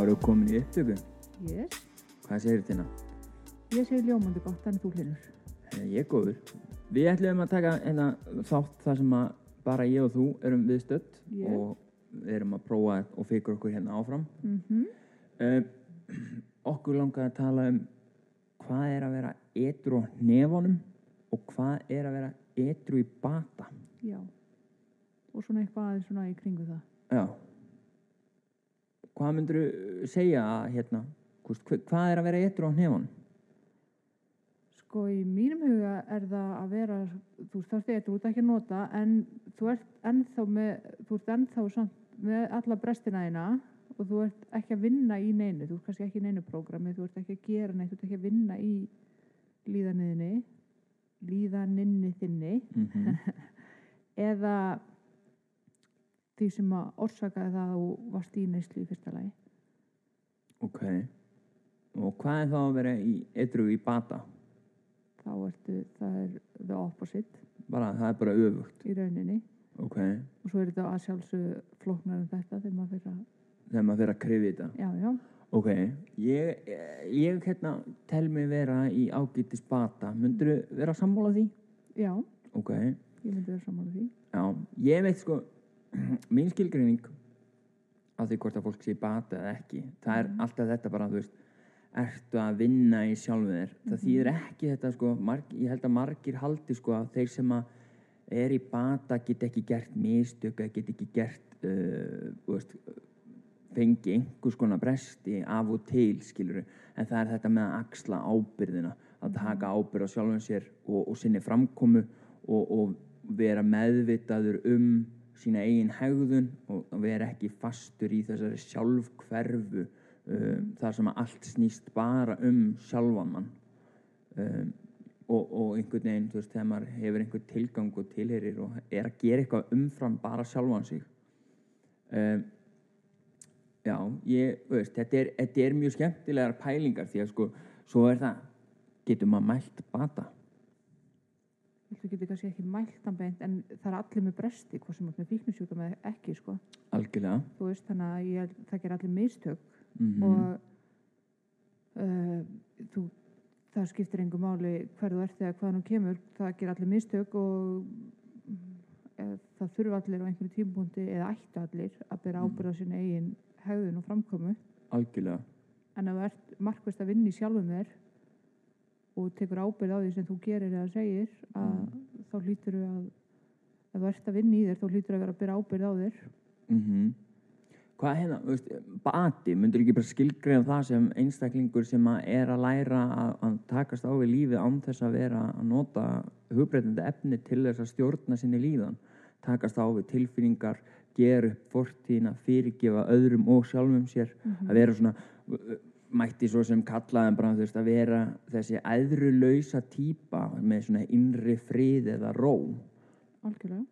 Þá eru við komin í upptöku. Yes. Hvað segir þína? Ég segi ljómandi gott, þannig þú hlinur. Ég er góður. Við ætlum að taka eina þátt þar sem að bara ég og þú erum við stött Ég. og við erum að prófa og fikra okkur hérna áfram. Mm Uh, okkur langar að tala um hvað er að vera etru á nefanum og hvað er að vera etru í bata. Já. Og svona eitthvað aðeins svona í kringu það. Já. Hvað myndur þú segja að, hérna, hvað er að vera etru á nefanum? Sko í mínum huga er það að vera, þú veist þú ert ekki að nota en þú ert ennþá með, þú ert ennþá samt með alla brestina þína og þú ert ekki að vinna í neinu, þú ert kannski ekki í neinu prógrami, þú ert ekki að gera neitt, þú ert ekki að vinna í líðaniðinni, líðaninni þinni. Mm eða því sem að orsakaði það að þú varst í neyslu í fyrsta lagi. Ok. Og hvað er þá að vera í etru í bata? Þá ertu, það er the opposite Bara, það er bara öfugt. í rauninni Ok. og svo er þetta að sjálfsög flóknar en þetta þegar maður fyrir að, Þegar maður fyrir að krifi þetta. já, já, Ok. Ég, ég hérna, tel mig vera í ágætis bata. Myndur þú vera að sammála því? já, Ok. ég myndi vera sammála því. Já, ég veit sko, mín skilgreining á því hvort að fólk sé bata eða ekki, það er alltaf þetta bara, þú veist, ertu að vinna í sjálfu þér. Það þýðir ekki þetta sko, marg, ég held að margir haldi sko að þeir sem að er í bata get ekki gert mistök get ekki gert, uh, veist, fengi einhvers konar bresti af og til, skilur en það er þetta með að axla ábyrðina að taka ábyrð á sjálfum sér og, og sinni framkomu og, og vera meðvitaður um sína eigin hegðun og vera ekki fastur í þessari sjálfhverfu um, þar sem allt snýst bara um sjálfan mann um, og, og einhvern veginn, þú veist, þegar maður hefur einhvern tilgang og tilherir og er að gera eitthvað umfram bara sjálfan sig um, Já, ég, veist, þetta er, þetta er mjög skemmtilegar pælingar því að sko, svo er það, getur maður mælt bata? Þú getur kannski ekki mælt hann beint en það er allir með bresti, hvað sem er með fíknusjúka með ekki, sko. Algjörlega. Veist, þannig að ég, það ger allir mistök Mm og uh, þú, það skiptir engu máli hver þú ert eða hvaðan þú kemur, það ger allir mistök og uh, það þurfa allir á einhverju tímpúndi eða ættu allir að bera ábyrða sín eigin hegðun og framkomu Algjörlega. en ef þú ert markvist að vinna í sjálfum þér og tekur ábyrð á því sem þú gerir eða segir að þá hlýtur þú að ef þú ert að vinna í þér þá hlýtur að vera að bera ábyrð á þér. Mm Hvað hérna, veist, bati, myndur ekki bara skilgreina það sem einstaklingur sem að er að læra að, að takast á við lífið án þess að vera að nota hugbreytandi efni til þess að stjórna sinni líðan, takast á við tilfinningar, gera upp fortíðina, fyrirgefa öðrum og sjálfum sér, að vera svona, mætti svo sem kallaðum bara, þú veist, að vera þessi æðrulausa típa með svona innri frið eða ró. algjörlega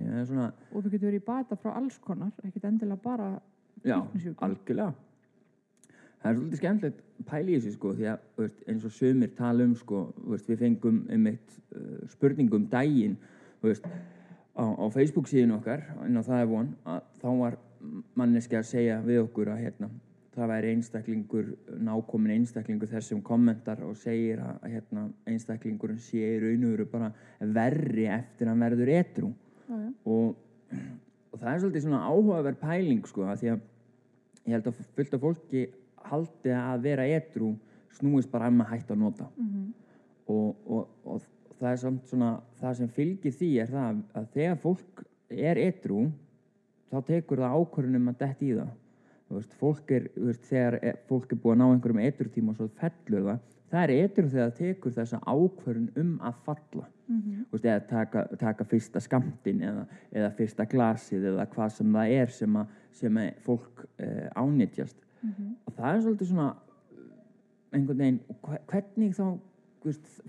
er svona, og þú getur verið í bata frá alls konar ekkert endilega bara Já, algjörlega. Það er svolítið skemmtilegt pæli í þessu sko því að veist, eins og sömur tala um sko, veist, við fengum um eitt uh, spurningum daginn þú veist, á, á Facebook síðan okkar inn á það er von að þá var manneski að segja við okkur að hérna, það væri einstaklingur nákomin einstaklingur þessum kommentar og segir að, hérna, einstaklingurinn sé í raun og veru bara verri eftir að verður etru já. og, og það er svolítið svona áhugaverð pæling sko að því að ég held að fullt af fólki haldi að vera etru snúist bara um að hætta að nota Mhm. og, og, og það er samt svona það sem fylgir því er það að þegar fólk er etru þá tekur það ákvörðunum að detti í það veist, fólk er, veist, þegar e- fólk er búið að ná einhverjum etru tíma og svo fellur það það er etru þegar það tekur þessa ákvörðun um að falla Mhm. Þú veist, eða taka, taka fyrsta skamtin eða, eða fyrsta glasið eða hvað sem það er sem að, sem að fólk uh, ánýtjast Mhm. og það er svolítið svona eh, einhvern veginn hvernig þá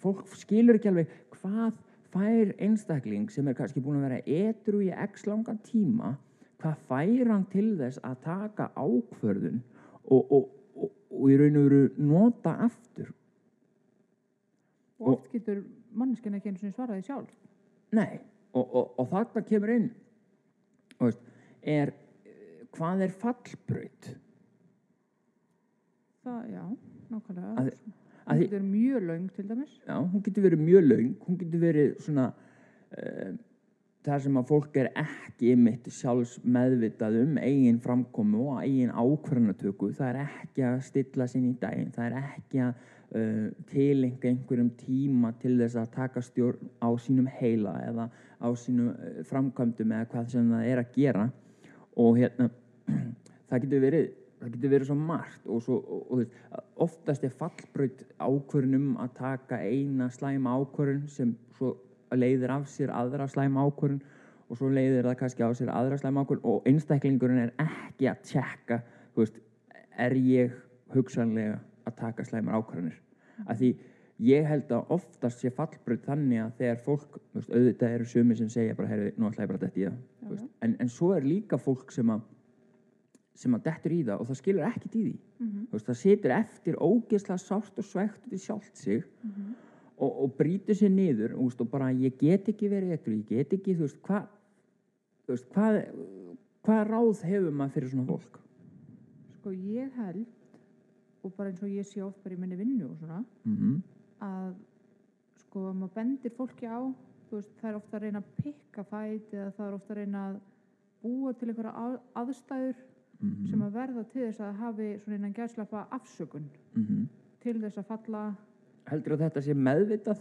fólk skilur ekki alveg hvað fær einstakling sem er kannski búin að vera etru í x langan tíma hvað fær hann til þess að taka ákvörðun og, og, og, og í raun og veru nota aftur? Og oft getur manneskjan ekki einu sinni svaraði sjálf. Nei, og, og, og þarna kemur inn veist, er, hvað er fallbraut? það, já, nákvæmlega. Að- Hún að því- getur verið mjög löng til dæmis. Já, hún getur verið mjög laung, hún getur verið svona uh, þar sem að fólk er ekki mitt sjálfs meðvitað um eigin framkomu og eigin ákvarðanatöku, það er ekki að stilla sinni í daginn, það er ekki að uh, tilenga einhverjum tíma til þess að taka stjórn á sínum heila eða á sínum uh, framkvæmdum eða hvað sem það er að gera. Og hérna það getur verið það getur verið svo margt og, svo, og, og oftast er fallbraut ákvörnum að taka eina slæma ákvörun sem svo leiðir af sér aðra slæma ákvörun og svo leiðir það kannski á sér aðra slæma ákvörun og einstaklingurinn er ekki að tjekka veist, er ég hugsanlega að taka slæmar ákvörunir af því ég held að oftast sé fallbraut þannig að þegar fólk, veist, auðvitað eru sumi sem segja bara, heyrðu, nú ætla ég bara að detti í það en, en svo er líka fólk sem að sem að dettur í það og það skilur ekkert í því Mhm. þú veist, það situr eftir ógeðslega sárt og svegt við sjálft sig Mhm. Og, og brýtur sér niður veist, og bara ég get ekki verið eitthvað ég get ekki, þú veist, hvað hvað hvað ráð hefur maður fyrir svona fólk sko ég held og bara eins og ég sé oft bara í minni vinnu og svona mm -hmm. að sko að maður bendir fólki á veist, það er ofta að reyna að pikka fæt eða það er ofta að reyna að búa til einhverja að, aðstæður Mhm. sem að verða til þess að hafi svona innan gæðslappa afsökun til þess að falla heldur að þetta sé meðvitað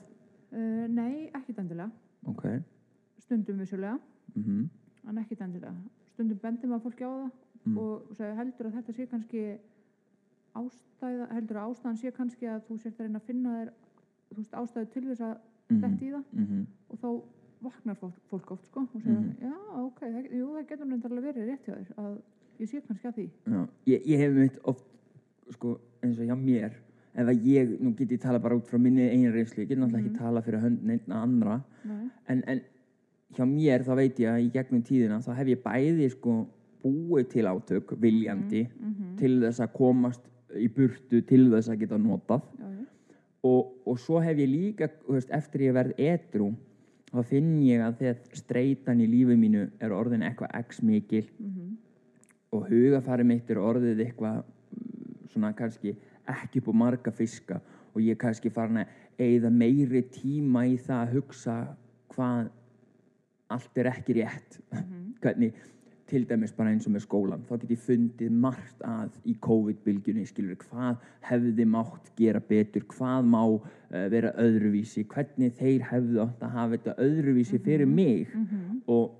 uh, nei, ekki endilega ok stundum vissulega, mm -hmm. en ekki endilega stundum bendir maður fólki á það Mm. og segja, heldur að þetta sé kannski ástæða, heldur að ástæðan sé kannski að þú sért að reyna að finna þér veist, ástæðu til þess að detti í það -hmm. og þá vaknar fólk, oft sko og segja, Mhm. já, ok, það, jú, það getur reyndar alveg verið rétt hjá þér að ég sé kannski að því Já, ég, ég hef mitt oft sko, eins og hjá mér ef að ég, nú get ég tala bara út frá minni eigin reynslu, ég get náttúrulega ekki Mhm. tala fyrir hönd neina andra, en, en hjá mér þá veit ég að í gegnum tíðina þá hef ég bæði sko búið til átök, viljandi mm -hmm. til þess að komast í burtu til þess að geta notað. Og, og svo hef ég líka veist, eftir ég verð edru þá finn ég að þegar streitan í lífi mínu er orðin eitthvað x mikil Mm og hugafæri mitt er orðið eitthvað mm, svona kannski ekki upp á marga fiska og ég er kannski farin að eigða meiri tíma í það að hugsa hvað allt er ekki rétt Mhm. hvernig til dæmis bara eins og með skólan þá get ég fundið margt að í COVID-bylgjunni skilur hvað hefði mátt gera betur hvað má uh, vera öðruvísi hvernig þeir hefðu átt að hafa þetta öðruvísi fyrir mig Mhm. og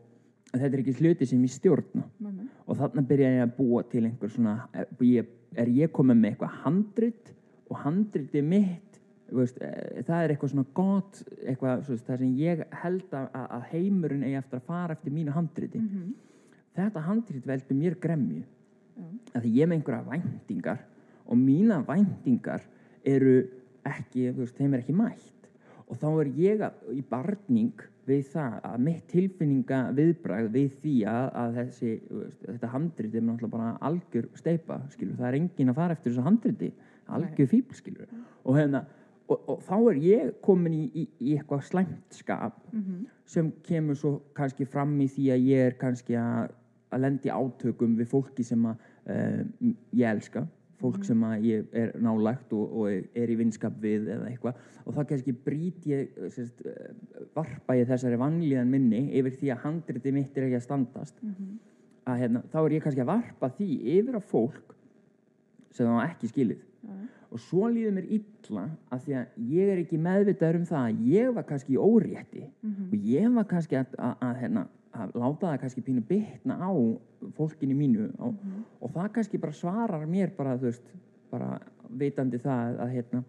þetta er ekki hluti sem ég stjórna. Nei, nei. og þarna byrja ég að búa til einhver svona er ég, er ég komið með eitthvað handrit og handritið mitt veist, eh, það er eitthvað svona gott eitthvað svo, það sem ég held að, að heimurinn eigi eftir að fara eftir mínu handriti. Mhm. þetta handrit veldur mér gremju. Að ég með einhverja væntingar og mína væntingar eru ekki, þú veist, þeim er ekki mætt. Og þá er ég að, í barning við það að mitt tilfinninga viðbragð við því að, að þessi, þetta handrit er náttúrulega bara algjör steipa, skilur, það er engin að fara eftir þessu handriti, algjör fíbl, og hérna, og, og þá er ég komin í, í, í eitthvað slæmt skap Mhm. sem kemur svo kannski fram í því að ég er kannski að, að lendi átökum við fólki sem að uh, ég elska fólk sem að ég er nálægt og, og er í vinskap við eða eitthvað og þá kannski brýt ég sérst, uh, varpa ég þessari vanlíðan minni yfir því að handriti mitt er ekki að standast Mhm. að hérna, þá er ég kannski að varpa því yfir á fólk sem það var ekki skilið Já, já. og svo líður mér illa að því að ég er ekki meðvitaður um það að ég var kannski í órétti Mhm. og ég var kannski að, að, að, hérna, að láta það kannski pínu bitna á fólkinu mínu og, Mhm. og það kannski bara svarar mér bara, veist, bara vitandi það að hérna,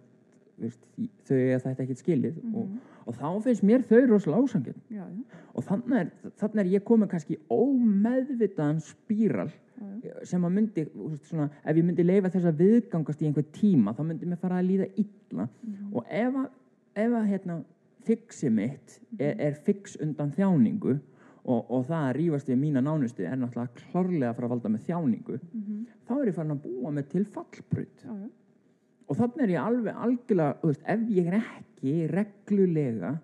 veist, þau er þetta ekkert skilið og, Mhm. og þá finnst mér þau rosalega ásangjönd Já, já. og þannig er, þannig er ég komið kannski ómeðvitaðan spíral já. sem að myndi, veist, svona, ef ég myndi leifa þess að viðgangast í einhver tíma þá myndi mér fara að líða illa Mhm. og ef að, ef að hérna, fixi mitt er, er fix undan þjáningu og, og það að rífast við mína nánustu er náttúrulega klárlega að fara að valda með þjáningu Mhm. þá er ég farin að búa með til fallbrut Já, já. og þannig er ég alveg algjörlega, þú veist, ef ég er ekki reglulega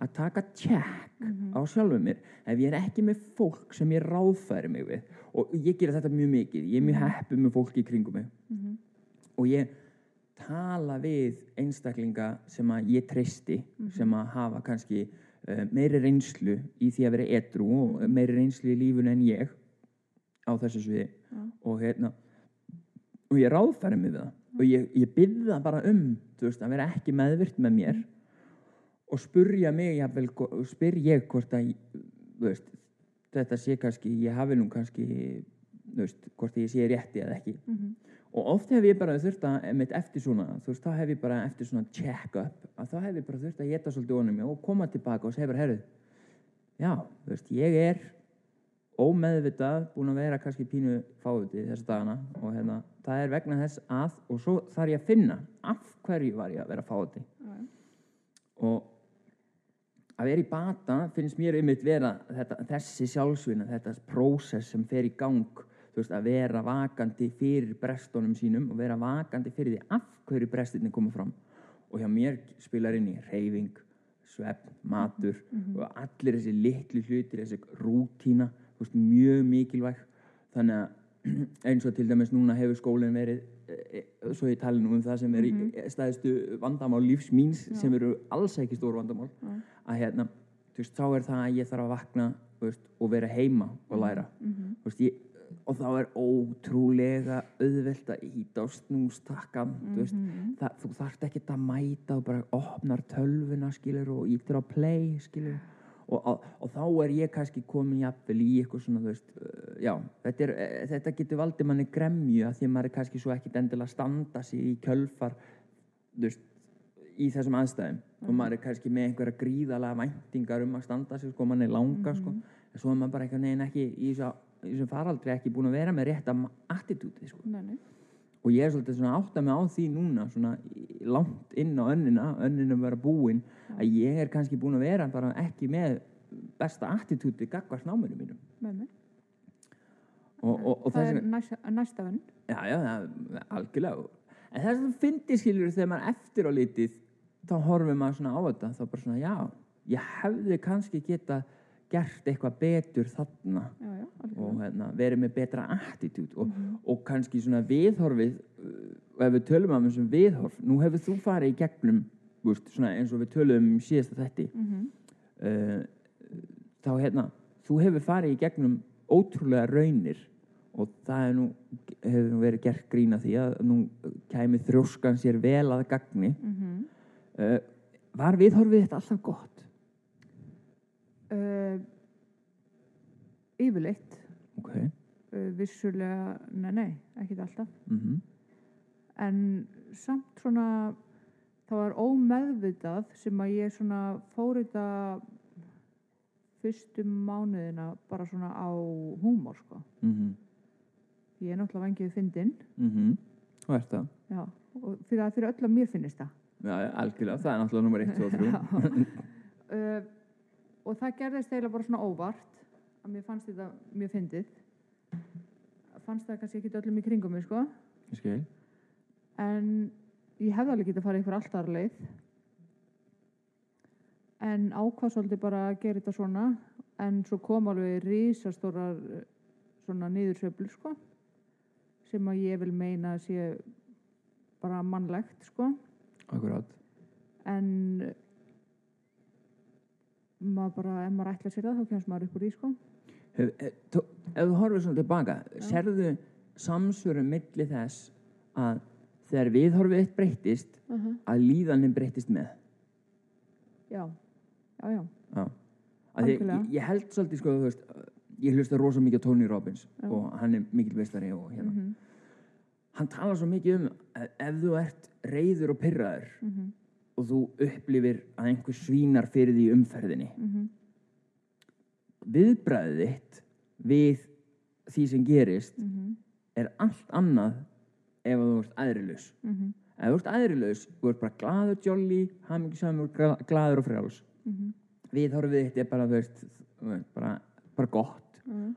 að taka tjekk Mhm. á sjálfum mér ef ég er ekki með fólk sem ég ráðfæri mig við og ég gera þetta mjög mikið ég er mjög heppið með fólki í kringum mig Mhm. og ég tala við einstaklinga sem að ég treysti sem að hafa kannski meiri reynslu í því að vera etru og meiri reynslu í lífunu en ég á þessu sviði Já. og hérna og ég ráðfæri mig við það og ég, ég byrða bara um veist, að vera ekki meðvirt með mér og spurja mig jafnvel, og spyr ég hvort að veist, þetta sé kannski ég hafi nú kannski veist, hvort ég sé rétti eða ekki Mhm. og oft hef ég bara þurft að einmitt eftir svona, þú veist, þá hef ég bara eftir svona check up, að þá hef ég bara þurft að geta svolítið honum og koma tilbaka og segja bara herru, já, þú veist, ég er ómeðvitað búin að vera kannski pínu fáviti þessa dagana og hérna, það er vegna þess að og svo þarf ég að finna af hverju var ég að vera Já, já. og að vera í bata finnst mér einmitt vera þetta, þessi sjálfsvinna, þetta prósess sem fer í gang veist, að vera vakandi fyrir brestunum sínum og vera vakandi fyrir því af hverju brestinni koma fram. Og hjá mér spilar inn í reyfing, svefn, matur og allir þessi litlu hlutir þessi rútína, veist, mjög mikilvæg. Þannig að eins og til dæmis núna hefur skólinn verið e, e, svo ég tali nú um það sem er í stæðstu vandamál lífs míns sem eru alls ekki stór vandamál Já. að hérna, þú veist, þá er það að ég þarf að vakna veist, og vera heima og læra. Mhm. þú veist, ég, og þá er ótrúlega auðvelt að íta á snústakkan þú veist, Mhm. það, þú þarft ekki að mæta og bara opnar tölvuna skilur og ítir á play skilur. Og, og, og þá er ég kannski komin jafnvel í eitthvað svona þú veist, uh, já, þetta, er, uh, þetta getur valdið manni gremju að því að maður er kannski svo ekkit endilega að standa sig í kjölfar þú veist, í þessum aðstæðum. Og maður er kannski með einhverja gríðalega væntingar um að standa sig sko, manni langa sko, en svo er maður bara einhvern veginn ekki í þessu, í þessu faraldri ekki búin að vera með rétta attitúti sko. Og ég er svolítið svona að átta mig á því núna svona langt inn á önnina önnina vera búin að ég er kannski búin að vera bara ekki með besta attitúti gagvart náminu mínum. Nei, nei. og, og, og það er næsta, næsta venn. já, já, það, algjörlega. En það er svona fyndi skilur þegar maður eftir á litið þá horfum maður svona á þetta þá bara svona, já, ég hefði kannski geta gert eitthvað betur þarna. Já, já, og hérna, verið með betra attitút og, og kannski svona viðhorfið uh, og ef við tölum um þessum viðhorf nú hefur þú farið í gegnum veist, eins og við tölum um síðasta þetti Mm uh, þá hérna þú hefur farið í gegnum ótrúlega raunir og það er nú, hefur nú verið gert grína því að nú kæmi þrjóskan sér vel að gagni. -hmm. uh, var viðhorfið þetta alltaf gott? Uh, yfirleitt. ok, Uh, vissulega, nei, nei, ekkert alltaf. mhm En samt svona, það var ómeðvitað sem að ég svona fór þetta fyrstu mánuðina bara svona á húmor, sko. mhm Ég er náttúrulega vangið fyndin, mhm og er það? já, og fyrir að fyrir öll að mér finnist það. Já, algjörlega, það er náttúrulega nummer 1, 2 og 3 uh, og það gerðist eiginlega bara svona óvart að mér fannst þetta mjög fyndið. Fannst það kannski ekki öllum í kringum mig sko. Skil. En ég hefði alveg getað farið ykkur alltaf leið. En ákvað svolítið bara að gera þetta svona. En svo kom alveg risastórar eh, svona niðursöflur sko. Sem að ég vil meina að sé bara mannlegt sko. Akkurát en maður bara, ef maður ætla sér það þá kemst maður upp úr því sko. Hef, hef, tó, Ef þú horfir svona tilbaka Serðu samsvörum milli þess að þegar viðhorfið eitt breyttist uh -huh. að líðanin breyttist með? Já, já, já. Já. Að ég, ég held svolítið sko, veist ég hlusta rosa mikið á Tony Robbins Já. og hann er mikill veistari og hérna. Mm hann talar svo mikið um að ef þú ert reyður og pyrraður -hmm. Og þú upplifir að einhver svínar fyrir því umferðinni. Mm viðbræðið þitt við því sem gerist -hmm. er allt annað ef þú ert æðrilaus Mm ef þú ert æðrilaus, þú ert bara glaður jolly, hamingisamur, glaður og frjáls. -hmm. viðhorfið þitt er bara, veist, bara, bara gott. Mm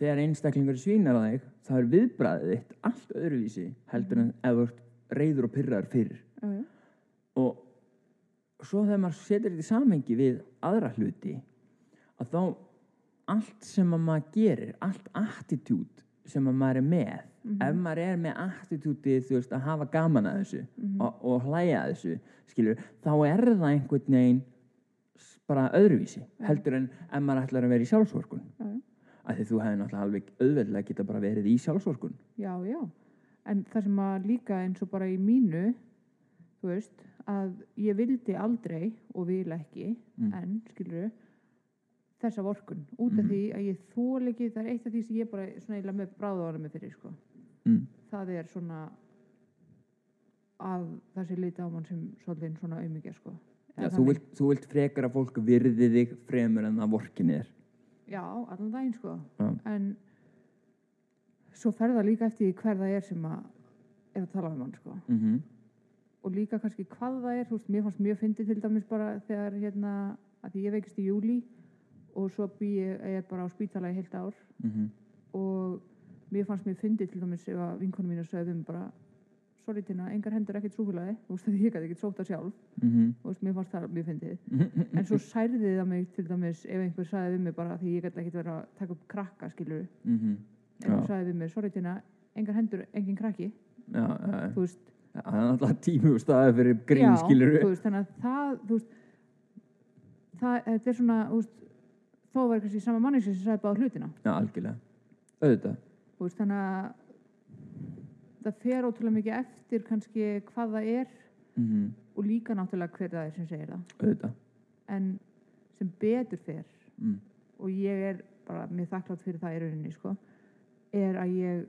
þegar einstaklingur svínar á þig þá er viðbræðið þitt allt öðruvísi heldur en ef þú ert reyður og pyrraður fyrir. Og svo þegar maður setur þetta í samhengi við aðra hluti að þá allt sem að maður gerir allt attitút sem að maður er með Mhm. ef maður er með attitútið þú veist að hafa gaman að þessu Mhm. og, og hlæja að þessu skilur, þá er það einhvern veginn bara öðruvísi heldur en ef maður ætlar að vera í sjálfsvorkun Já, já. af því þú hefði náttúrulega alveg auðveldlega geta bara verið í sjálfsvorkun Já, já. En það sem að líka eins og bara í mínu, þú veist, að ég vildi aldrei og vil ekki, Mm. en skilur þessa vorkun, út af Mhm. því að ég þól ekki, það er eitt af því sem ég bara svona eiginlega með bráðára með fyrir, sko. mm. Það er svona að það sé lítið á mann sem svolítið svona auðmyggja, sko. Já, þú, vilt, þú vilt frekar að fólk virði þig fremur en að vorkinni er Já, allan daginn, sko. Já. En svo fer það líka eftir því hver það er sem að er að tala um hann, sko. mm -hmm. Og líka kannski hvað það er, þú veist, mér fannst mjög fyndið til dæmis bara þegar hérna, að ég veikist í júli og svo bý ég, ég bara á spítala í heilt ár Mhm. og mér fannst mér fyndið til dæmis ef að vinkonum mínu sögðum um bara sorry Tina, engar hendur ekkert súkulaði þú veist, ég gæti ekkert sótt það sjálf Mhm. þú veist, mér fannst það mjög fyndið en svo særði það mig til dæmis ef einhver sagði við mig bara því ég gæti ekkert verið að taka upp krakka skilur, Mhm. ef einhver Já. sagði við mig sorry Tina, engar hendur, engin krakki Já, þú veist, það er náttúrulega tími og staði fyrir grín skilur veist, þannig að það, veist, það, þetta er svona, veist, þó var kannski sama manni sem sagði báða hlutina, Já, algjörlega. Auðvitað. Þannig að það fer ótrúlega mikið eftir kannski hvað það er mm og líka náttúrulega hver það er sem segir það, auðvitað. En sem betur fer mm. og ég er bara mjög þakklátt fyrir það í rauninni, sko, er að ég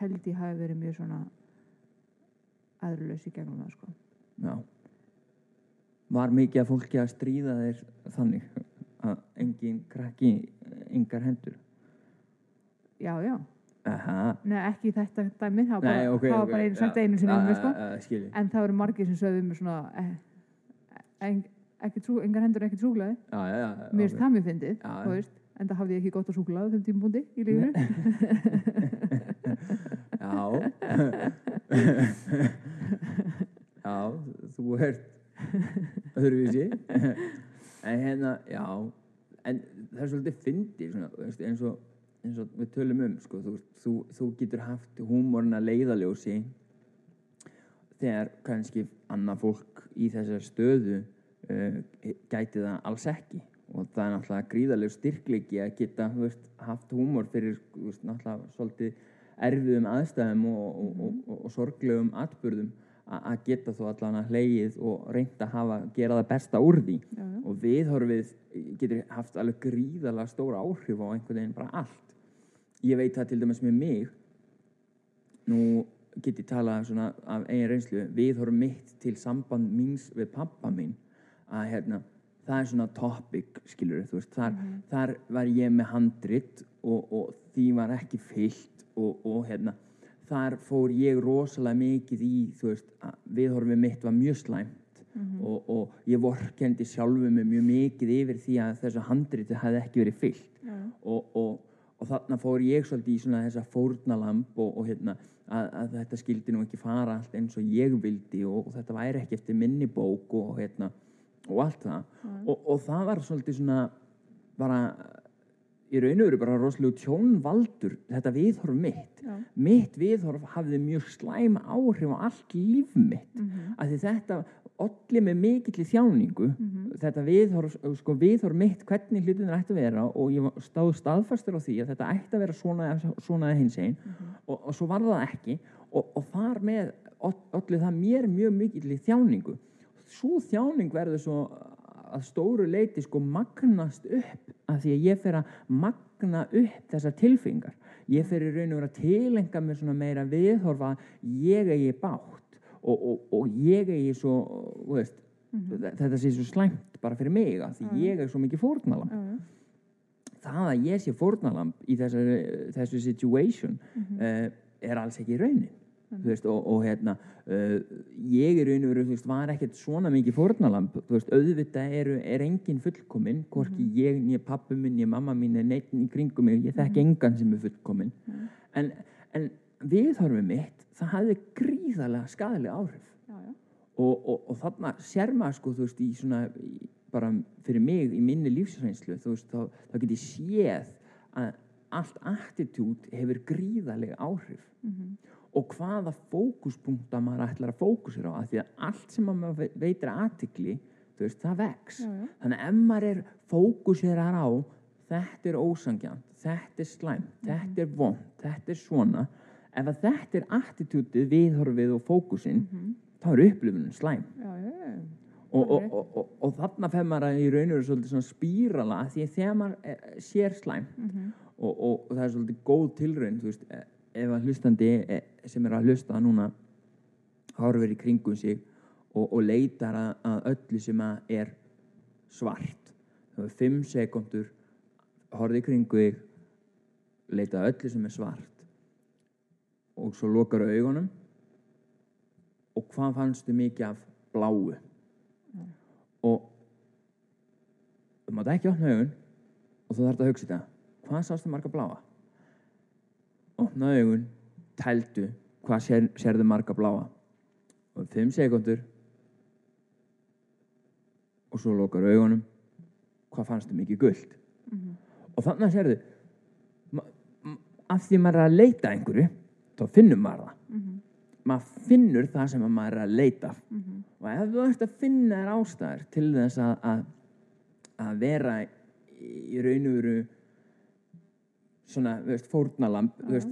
held ég hafi verið mjög svona í gegnum það, sko. Já Var mikið að fólki að stríða þér þannig að engin krakki engar hendur Já, já. Aha Nei, ekki þetta dæmið, það var bara, Nei, ok, það var ok. bara einu sagt Já, einu mig, já, sko. skilji. En það eru margir sem sögðu mér svona, eh, en, ekki trú, engar hendur ekki trúglaði. Já, já, já. Mér finnst ok. það mjög fyndið, þú veist, en það hafði ég ekki gott að súklaði þeim tímabúndi í lífinu. Já. já, þú ert öðruvísi. en hérna, já, en það er svolítið fyndið, eins og, eins og við tölum um, sko, þú, þú, þú getur haft húmorna leiðaljósi þegar kannski annað fólk í þessar stöðu uh, gæti það alls ekki og það er náttúrulega gríðarlegu styrkleiki að geta veist, haft húmor fyrir veist, náttúrulega svolítið erfiðum aðstæðum og, og, og, og, og sorglegum atburðum a- að geta þó allan að hleyið og reynda að hafa, gera það besta úr því. Já. og viðhorfið getur haft alveg gríðarlega stóra áhrif á einhvern veginn bara allt. Ég veit það til dæmis með mig. Nú get ég svona af eigin reynslu. Viðhorf mitt til samband míns við pappa minn. Að hérna það er svona topic skilur veist þar, þar var ég með handrit og, og því var ekki fyllt og, og hérna þar fór ég rosalega mikið í veist viðhorfið mitt var mjög slæmt og, og ég vorkendi sjálfu mig mjög mikið yfir því að þessu handriti hefði ekki verið fyllt. Já. og, og, og þarna fór ég svolítið í svona þessa fórnalamb og, og hérna að, að þetta skildi nú ekki fara allt eins og ég vildi og, og þetta væri ekki eftir minni bók og hérna og allt það. Og, og það var svolítið svona bara í raun og veru bara rosalega tjónvaldur þetta viðhorf mitt. Já. mitt viðhorf hafði mjög slæm áhrif á allt líf mitt. Mhm. af því þetta olli með mikill þjáningu. Þetta viðhorf, sko, viðhorf mitt hvernig hlutinir ætti að vera og ég stáð staðfastur á því að þetta ætti að vera svona, svona hins einn og, og svo var það ekki. Og, og þar með olli það mér mjög mikill þjáningu svo þjáning verður svo að stóru leiti sko magnast upp af því að ég fer að magna upp þessar tilfingar ég fer í raun og vera að tilenga með svona meira viðhorfa ég eigi bátt og, og, og ég eigi svo veist, þetta sé svo slæmt bara fyrir mig að því ég er svo mikið fórnalamb Já, já. það að ég sé fórnalamb í þessari, þessu situation uh, er alls ekki raunin veist, og, og hérna uh, ég er raun og veru, þú veist, var ekkert svona mikið fórnalamb, þú veist, auðvitað eru, er engin fullkomin, hvorki ég nýja pappu minn, nýja mamma mín, er neitt í kringum mig, ég þekki engan sem er fullkomin en, en viðhorfið mitt, það hafði gríðarlega skadalega áhrif. Já, já. og, og, og þarna sér maður sko, þú veist, í svona í, bara fyrir mig í minni lífsreynslu þú veist, þá, þá get ég séð að, allt attitút hefur gríðalega áhrif. Mhm. Og hvaða fókuspunkta maður ætlar að fókusera á af því að allt sem að maður ve- veitir aðtikli veist, það vex Já, já. þannig að ef maður er fókuserar á þetta er ósangjant, þetta er slæm þetta er vond, þetta er svona ef að þetta er attitútið viðhorfið og fókusinn Mhm. þá er upplifunin slæm Já, og, og, og, og, og þarna fer maður að í raun og veru svolítið svona spírala því að þegar maður eh, sér slæm Mhm. og, og, og það er svolítið góð tilraun þú veist, eh, ef að hlustandi eh, sem er að hlusta núna horfir í kringum sig og, og leitar að, að öllu sem að er svart. Það er fimm sekundur horfið í kringu þig leita að öllu sem er svart. Og svo lokar augunum. Og hvað fannstu mikið af bláu? Og þú mátt ekki opna augun og þú þarf að hugsa þetta hvað sástu marga bláa opna augun tældu hvað sér, sérðu marga bláa og fimm sekundur og svo lokar augunum hvað fannstu mikið guld Mhm. og þannig að sérðu af því maður er að leita einhverju þá finnur maður það Mhm. maður finnur það sem að maður er að leita af. Mhm. og ef þú ert að finna þér ástæður til þess að, að, að vera í raun og veru svona, þú veist, fórnalamb þú veist,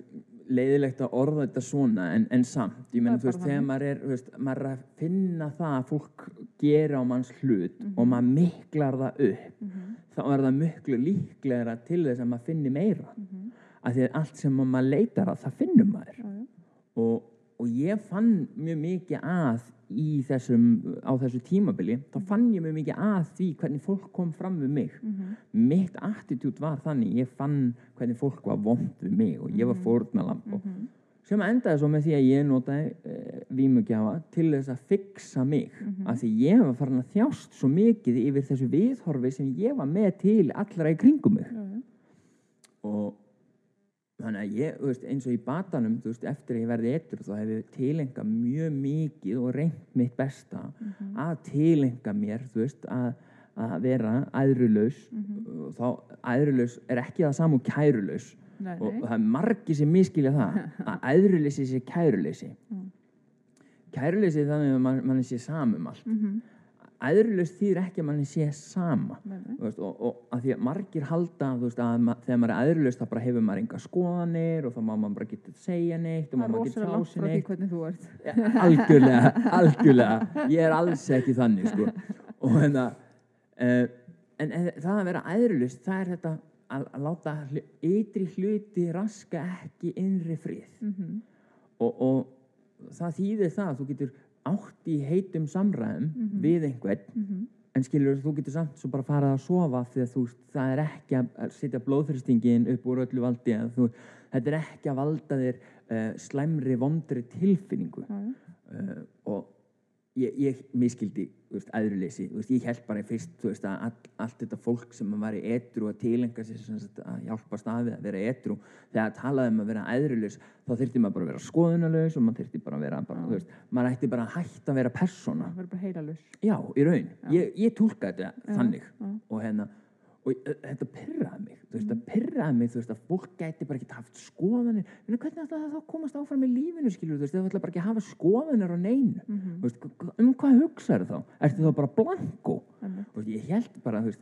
leiðilegt að orða þetta svona en, en samt, ég menn, þú veist, þegar maður er, þú veist, maður er að finna það að fólk gera á manns hlut og maður miklar það upp Mhm. þá er það miklu líklegra til þess að maður finni meira. Mhm. af því að allt sem maður leitar að það finnur maður. Og, og ég fann mjög mikið að í þessum, á þessu tímabili þá fann ég mjög mikið að því hvernig fólk kom fram við mig. Mhm. mitt attitút var þannig, ég fann hvernig fólk var vond við mig og ég var fórnalamb og Mhm. sem endaði svo með því að ég notaði e, vímugjafa til þess að fixa mig. Af því ég var farin að þjást svo mikið yfir þessu viðhorfi sem ég var með til allra í kringum mig. Og þannig að ég, veist, eins og í batanum veist, eftir að ég verði ettur þá hef ég tilenga mjög mikið og reynt mitt besta Mhm. að tilenga mér, veist, að, að vera æðrulaus Mhm. og þá æðrulaus er ekki það saman kærulaus Nei, og nei. það er margi sem miskilja það að æðruleysi sé kæruleysi Mm. kæruleysi þannig að mann, mann sé samum allt Æðrulaus þýðir ekki að mann sé sama veist, og, og að því að margir halda veist, að ma þegar maður er æðrulaus þá bara hefur maður enga skoðanir og þá má maður bara geta að segja neitt og má maður geta frá því neitt. Ja, algjörlega, algjörlega ég er alls ekki þannig sko. og hérna uh, en, en það að vera æðrulaus það er þetta að, að láta ytri hluti raska ekki innri frið Mhm. og, og það þýðir það að þú getur átt í heitum samræðum Mhm. við einhvern Mhm. en skilur þú getur samt svo bara farað að sofa því að þú, það er ekki að setja blóðþristingin upp úr öllu valdi þú, þetta er ekki að valda þér uh, slæmri, vondri tilfinningu uh, og ég, ég miskildi veist, ég held bara fyrst veist, að all, allt þetta fólk sem var í etru að tilenga sér sagt, að hjálpa staðið að vera etru þegar talaði um að vera æðruleys þá þyrfti maður bara að vera skoðunarlaus og maður þyrfti bara að vera bara, veist, maður ætti bara að hætta að vera persóna. Já, í raun, ég, ég tólka þetta Já, þannig. já. og hérna og uh, þetta pyrraði mig þú veist, það pyrraði mig, þú veist, að fólk gæti bara ekki haft skoðanir, en hvernig ætla það þá að komast áfram í lífinu, skilur, þú veist, þau ætla bara ekki að hafa skoðanir á neinu, Mhm. þú veist, um hvað hugsaðu þá, ertu þá bara blanko Einmitt. þú veist, ég held bara, þú veist,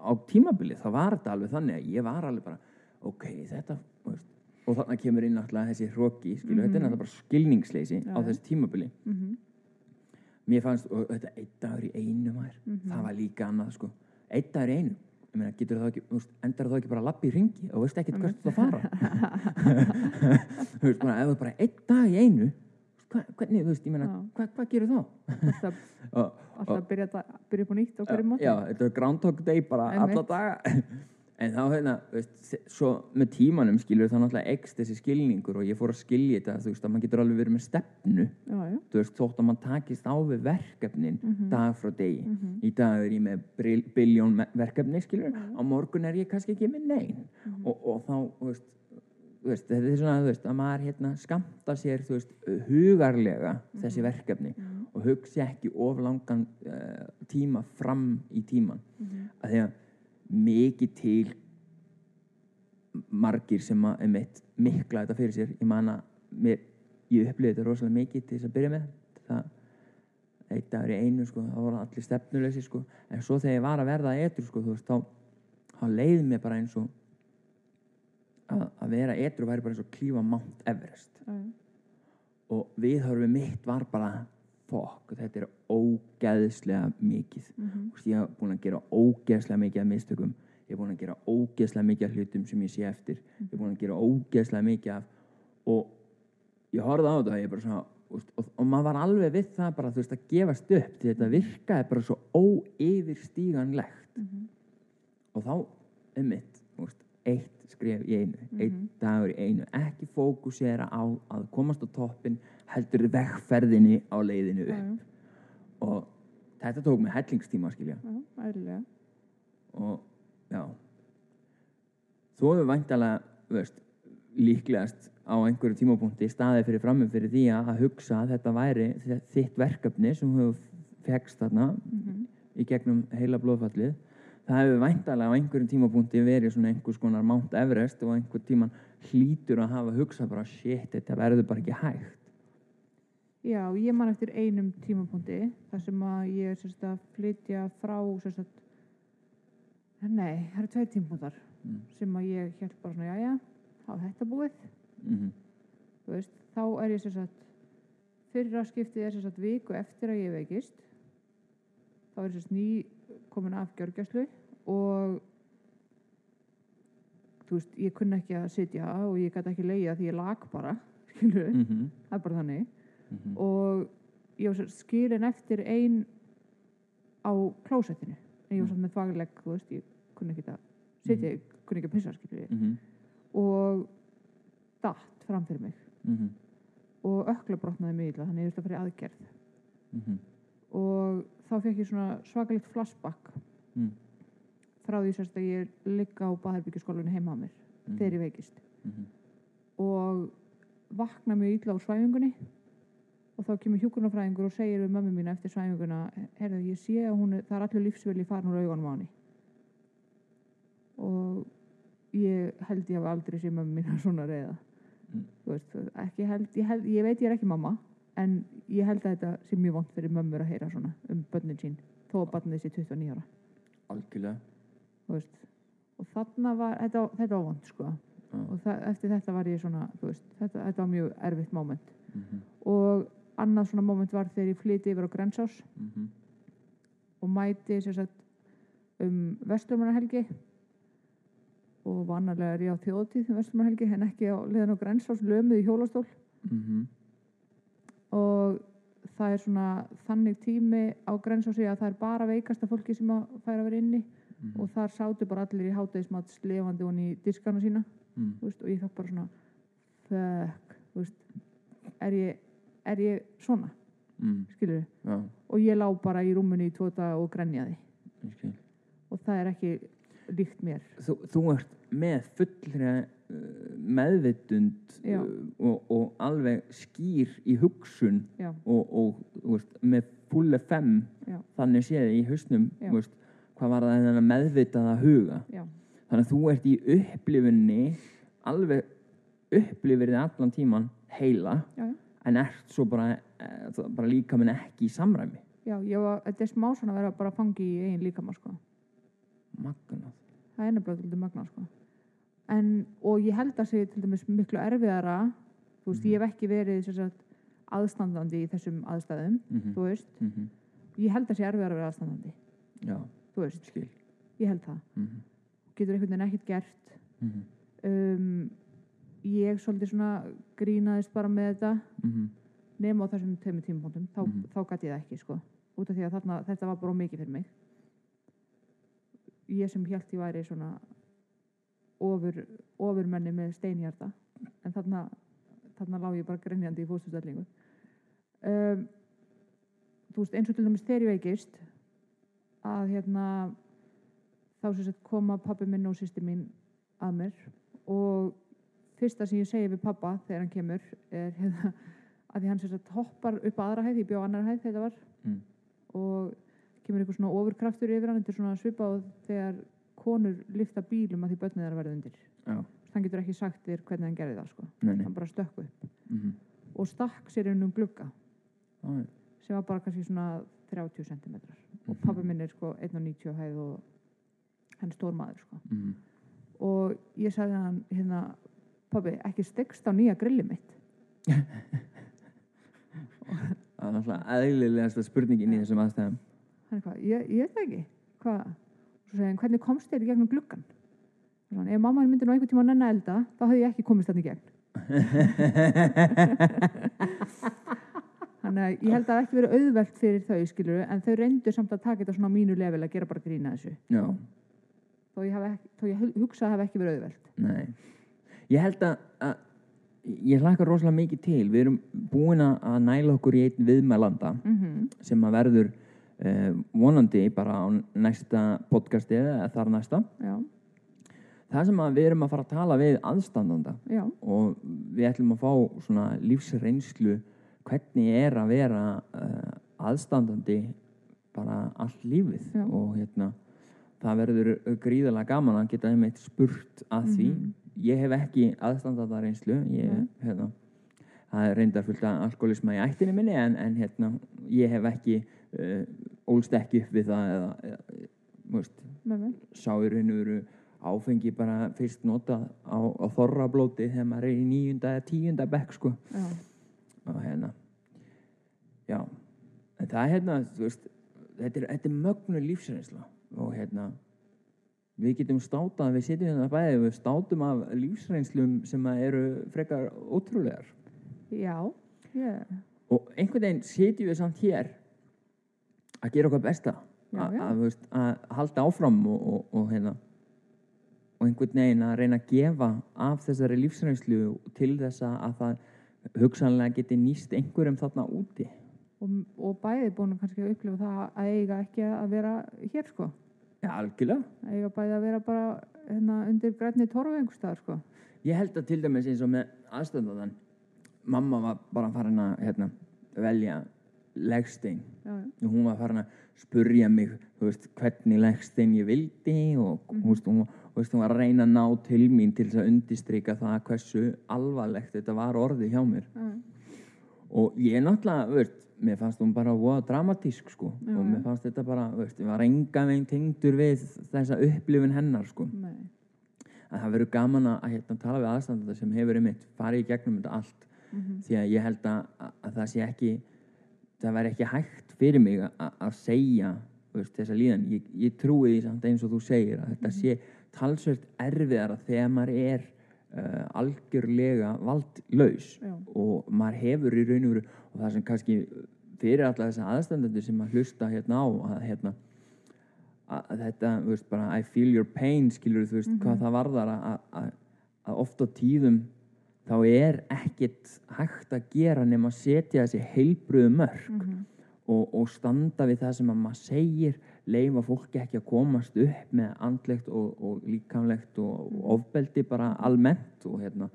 á tímabili þá var þetta alveg þannig að ég var alveg bara ok, þetta, þú veist og þarna kemur inn náttúrulega þessi hroki, skilur, þetta er náttúrulega bara Mhm. mér fannst, og þetta einn dagur í einu maður, Mhm. það var líka annað sko, einn dagur í einu meina, ekki, þú endar það ekki bara að lappa í ringi og veist ekkert hvert það fara. Þú veist, bara, ef það bara einn dag í einu hva, hvernig, þú veist, ég meina, hva, hvað gerir þá? Alltaf, og, alltaf byrja, upp á nýtt á hverju móti. já, þetta er Groundhog Day bara alla daga en þá hérna, veist, svo með tímanum skilur það náttúrulega ekst þessi skilningur og ég fór að skilja þetta, þú veist, að maður getur alveg verið með stefnu. Já, já. þú veist, þótt að maður takist á við verkefnin dag frá degi. Mhm. í dag er ég með me- verkefni skilur, á morgun er ég kannski ekki með nein. Og, og þá þú veist, þú veist, þetta er svona þú veist, að maður hérna skamta sér þú veist, hugarlega þessi verkefni og hugsi ekki of langan uh, tíma fram í tíman Mhm. að því að mikið til margir sem að einmitt mikla þetta fyrir sér. Ég man að mér, ég upplifði þetta rosalega mikið til þess að byrja með. Það eitt dagur í einu sko, þá voru allir stefnuleysi sko, en svo þegar ég var að verða etru sko, veist, þá, þá leiði mér bara eins og að, að vera etru væri bara eins og klífa Mount Everest. Já, og viðhörfið mitt var bara fokk, þetta er ógeðslega mikið Mhm. Þú veist, ég hef búin að gera ógeðslega mikið af mistökum ég hef búin að gera ógeðslega mikið af hlutum sem ég sé eftir ég hef búin að gera ógeðslega mikið af og ég horfði á þetta og ég bara svona veist, og, og maður var alveg við það bara veist að gefast upp því þetta virkaði bara svo óyfirstíganlegt Mhm. og þá um mitt eitt skref í einu einn dagur í einu, ekki fókusera á að komast á toppin heldur vegferðinni á leiðinu upp. Já, og þetta tók mig hellingstíma skilja. Eðlilega. og já. Þú hefur veist, líklegast á einhverju tímapunkti staðið fyrir framum fyrir því að hugsa að þetta væri þi- þitt verkefni sem þú hefur fegst þarna Mhm. í gegnum heila blóðfallið. Það hefur væntalega á einhverjum tímapunkti verið svona einhvers konar Mount Everest og einhver tíman hlýtur að hafa hugsað bara shit, þetta verður bara ekki hægt Já, ég man eftir einum tímapunkti þar sem að ég er sérst að flytja frá sérst að nei, það eru tveir tímapunktar Mm. sem að ég held bara svona, jæja þá er þetta búið, mm þú veist þá er ég sérst að fyrra skiptið er sérst að viku eftir að ég veikist. Þá er sérst ný komin af gjörgjæslu og þú veist, ég kunni ekki að sitja og ég gæti ekki leiða því ég lag bara skilur, -hmm. það er bara þannig Mm og ég var svo skilin eftir ein á klósettinu en ég var samt með fagleg, þú veist, ég kunni ekki að sitja, ég kunni ekki að pissa, skilur ég -hmm. og datt fram fyrir mig Mm og ökla brotnaði mig illa, þannig ég þurfti að fara í aðgerð -hmm. og þá fekk ég svona svakalegt flashback Mm. frá því sérst að ég ligga á baðherbyggjskólunni heima á mér Mhm. þegar ég veikist Mhm. og vakna mjög illa á svæfingunni og þá kemur hjúkurnafræðingur og segir við mömmu mína eftir svæfinguna herðu, ég sé að hún það er allir lífsvilji farin úr augunum á henni og ég held ég hafa aldrei sé mömmu mína svona reyða Mm. veist, held, ég held ég veit ég er ekki mamma en ég held að þetta sé mjög vond fyrir mömmur að heyra svona um börnin sín þó að börnin sé 29 ára algjörlega veist og þarna var, þetta, þetta var vond sko Já. og það, eftir þetta var ég svona veist, þetta, þetta var mjög erfitt moment Mhm. og annað svona moment var þegar ég flyti yfir á Grensás Mhm. og mæti sagt um Vestlumarhelgi og vanalega er ég á þjóðtíð um Vestlumarhelgi en ekki á liðan á Grensás lömuð í hjólastól Mhm. og það er svona þannig tími á Grensási að það er bara veikasta fólki sem að færa að vera inni Mhm. og þar sátu bara allir í hátæðismats lifandi honni í diskana sína Mm. þú veist, og ég fekk bara svona veist er ég, er ég svona Mm. skilur Já, og ég lá bara í rúmunni í daga og grenjaði. Ég skil. og það er ekki líkt mér. Þú, þú ert með fullri meðvitund Já. uh, og, og alveg skýr í hugsun já, og, og veist, með full FM já, þannig séð í hausnum veist, hvað var það þennan meðvitaða huga? Já, þannig að þú ert í upplifunni alveg upplifir þið allan tíman heila. En ert svo bara, eh, bara líka minn ekki í samræmi já ég var, þetta er smá svona að vera bara fangi í eigin líkama sko. magnað það er nefnilega til magna sko. en, og ég held að sé til dæmis miklu erfiðara þú veist, Mhm. ég hef ekki verið sagt, aðstandandi í þessum aðstæðum mm þú veist, -hmm. ég held að sé erfiðara að vera aðstandandi já, þú veist, skil ég held það mm getur einhvern veginn ekkert gert -hmm. um, ég svolítið svona grínaðist bara með þetta. Mm nema á þessum tveimur tímapunktum þá, Mhm. þá gæti ég það ekki sko. Út af því að þarna, þetta var bara mikið fyrir mig. Ég sem held ég væri svona ofur, ofurmenni með steinhjarta. En þarna, þarna lá ég bara grenjandi í fóstustellingu um, þú veist eins og til dæmis þegar ég veikist að hérna þá sem sagt koma pappi minn og sýsti mín að mér og fyrsta sem ég segi við pappa þegar hann kemur er hérna að því hann sagt hoppar upp að aðra hæð, ég bjó á annar hæð þegar það var Mm. og kemur eitthvað svona ofurkraftur yfir hann, þetta er svona svipað þegar konur lifta bílum að því börnið er að verða undir hann getur ekki sagt þér hvernig hann gerði það sko. nei, nei hann bara stökk upp mm og stakk sér inn um glugga -hmm. sem var bara kannski svona 30 cm og Mhm. pappi minn er sko 1,90 á hæð og hann er stór maður sko. mm og ég sagði hann hérna pappi, ekki stekst á nýja grilli mitt? Það er náttúrulega eðlilegasta spurningin í þessum aðstæðum. Ég, ég veit það ekki. Hann, hvernig komst þér í gegnum gluggan hann, ef mamma myndi nú einhvern tíma að nenna að elda þá hefði ég ekki komist þannig í gegn. Þannig að ég held að það ekki verið auðvelt fyrir þau skilur en þau reyndu samt að taka þetta svona á mínu level að gera bara grína þessu. Þó ég, ekki, þó ég hu- hugsa að það hafi ekki verið auðvelt. Nei ég held að, að ég hlakka rosalega mikið til. Við erum búin að næla okkur í einn viðmælanda mm sem að verður uh, vonandi bara á næsta podcasti eða þar næsta. Já, það sem að við erum að fara að tala við aðstandanda já, og við ætlum að fá svona lífsreynslu hvernig er að vera uh, aðstandandi bara allt lífið. Já. og hérna það verður gríðarlega gaman að geta einmitt spurt að því Mhm. Ég hef ekki aðstandanda reynslu ég, Nei. hérna, það er reyndar fullt af alkoholisma í ættinni minni en, en hérna, ég hef ekki uh, ólst ekki upp við það eða, eða þú veist, með mig sá í raun og veru áfengi bara fyrst notað á, á þorrablóti þegar maður er í níunda eða tíunda bekk sko. Já, og hérna já, en það er hérna veist, þetta er, er mögnu lífsreynsla og hérna við getum státað, við sitjum hérna bæði við státum af lífsreynslum sem eru frekar ótrúlegar. Já, ég, og einhvern veginn sitjum við samt hér að gera okkar besta. Já, já. að, veist, að halda áfram og, og, og hérna og einhvern veginn að reyna að gefa af þessari lífsreynslu til þess að að það hugsanlega geti nýst einhverjum þarna úti. Og, og bæði búin að kannski að upplifa það að eiga ekki að vera hér sko Já, algjörlega. að eiga bæði að vera bara hérna, undir grænni torfu einhver staðar sko. Ég held að til dæmis eins og með aðstöndaðan mamma var bara farin að hérna, velja legstein. Og hún var farin að spurja mig veist, hvernig legstein ég vildi og þú veist, hún, veist, hún var að reyna að ná til mín til þess að undistrika það hversu alvarlegt þetta var orðið hjá mér. Já, og ég náttúrulega, mér fannst hún bara voða dramatísk sko. Já, og mér fannst þetta bara, veist, ég var enga veginn tengdur við þessa upplifun hennar sko. Nei, að það verður gaman að hérna, tala við aðstandanda sem hefur einmitt farið í gegnum þetta allt. Mhm, því að ég held að, að, að það sé ekki það væri ekki hægt fyrir mig að, segja veist, þessa líðan. Ég, ég trúi því samt eins og þú segir að þetta sé talsvert erfiðara þegar maður er uh, algjörlega valdlaus. Já, og maður hefur í raun og veru og það sem kannski fyrir alla þessa aðstandandi sem að hlusta hérna á að hérna að, þetta, þú veist, bara I feel your pain skilur þú veist, hvað það varðar að, að, að oft á tíðum þá er ekkit hægt að gera nema að setja þessi heilbröðu mörg mhm, og, og standa við það sem að maður segir leifa fólki ekki að komast upp með andlegt og, og líkamlegt og, og ofbeldi bara almennt og hérna.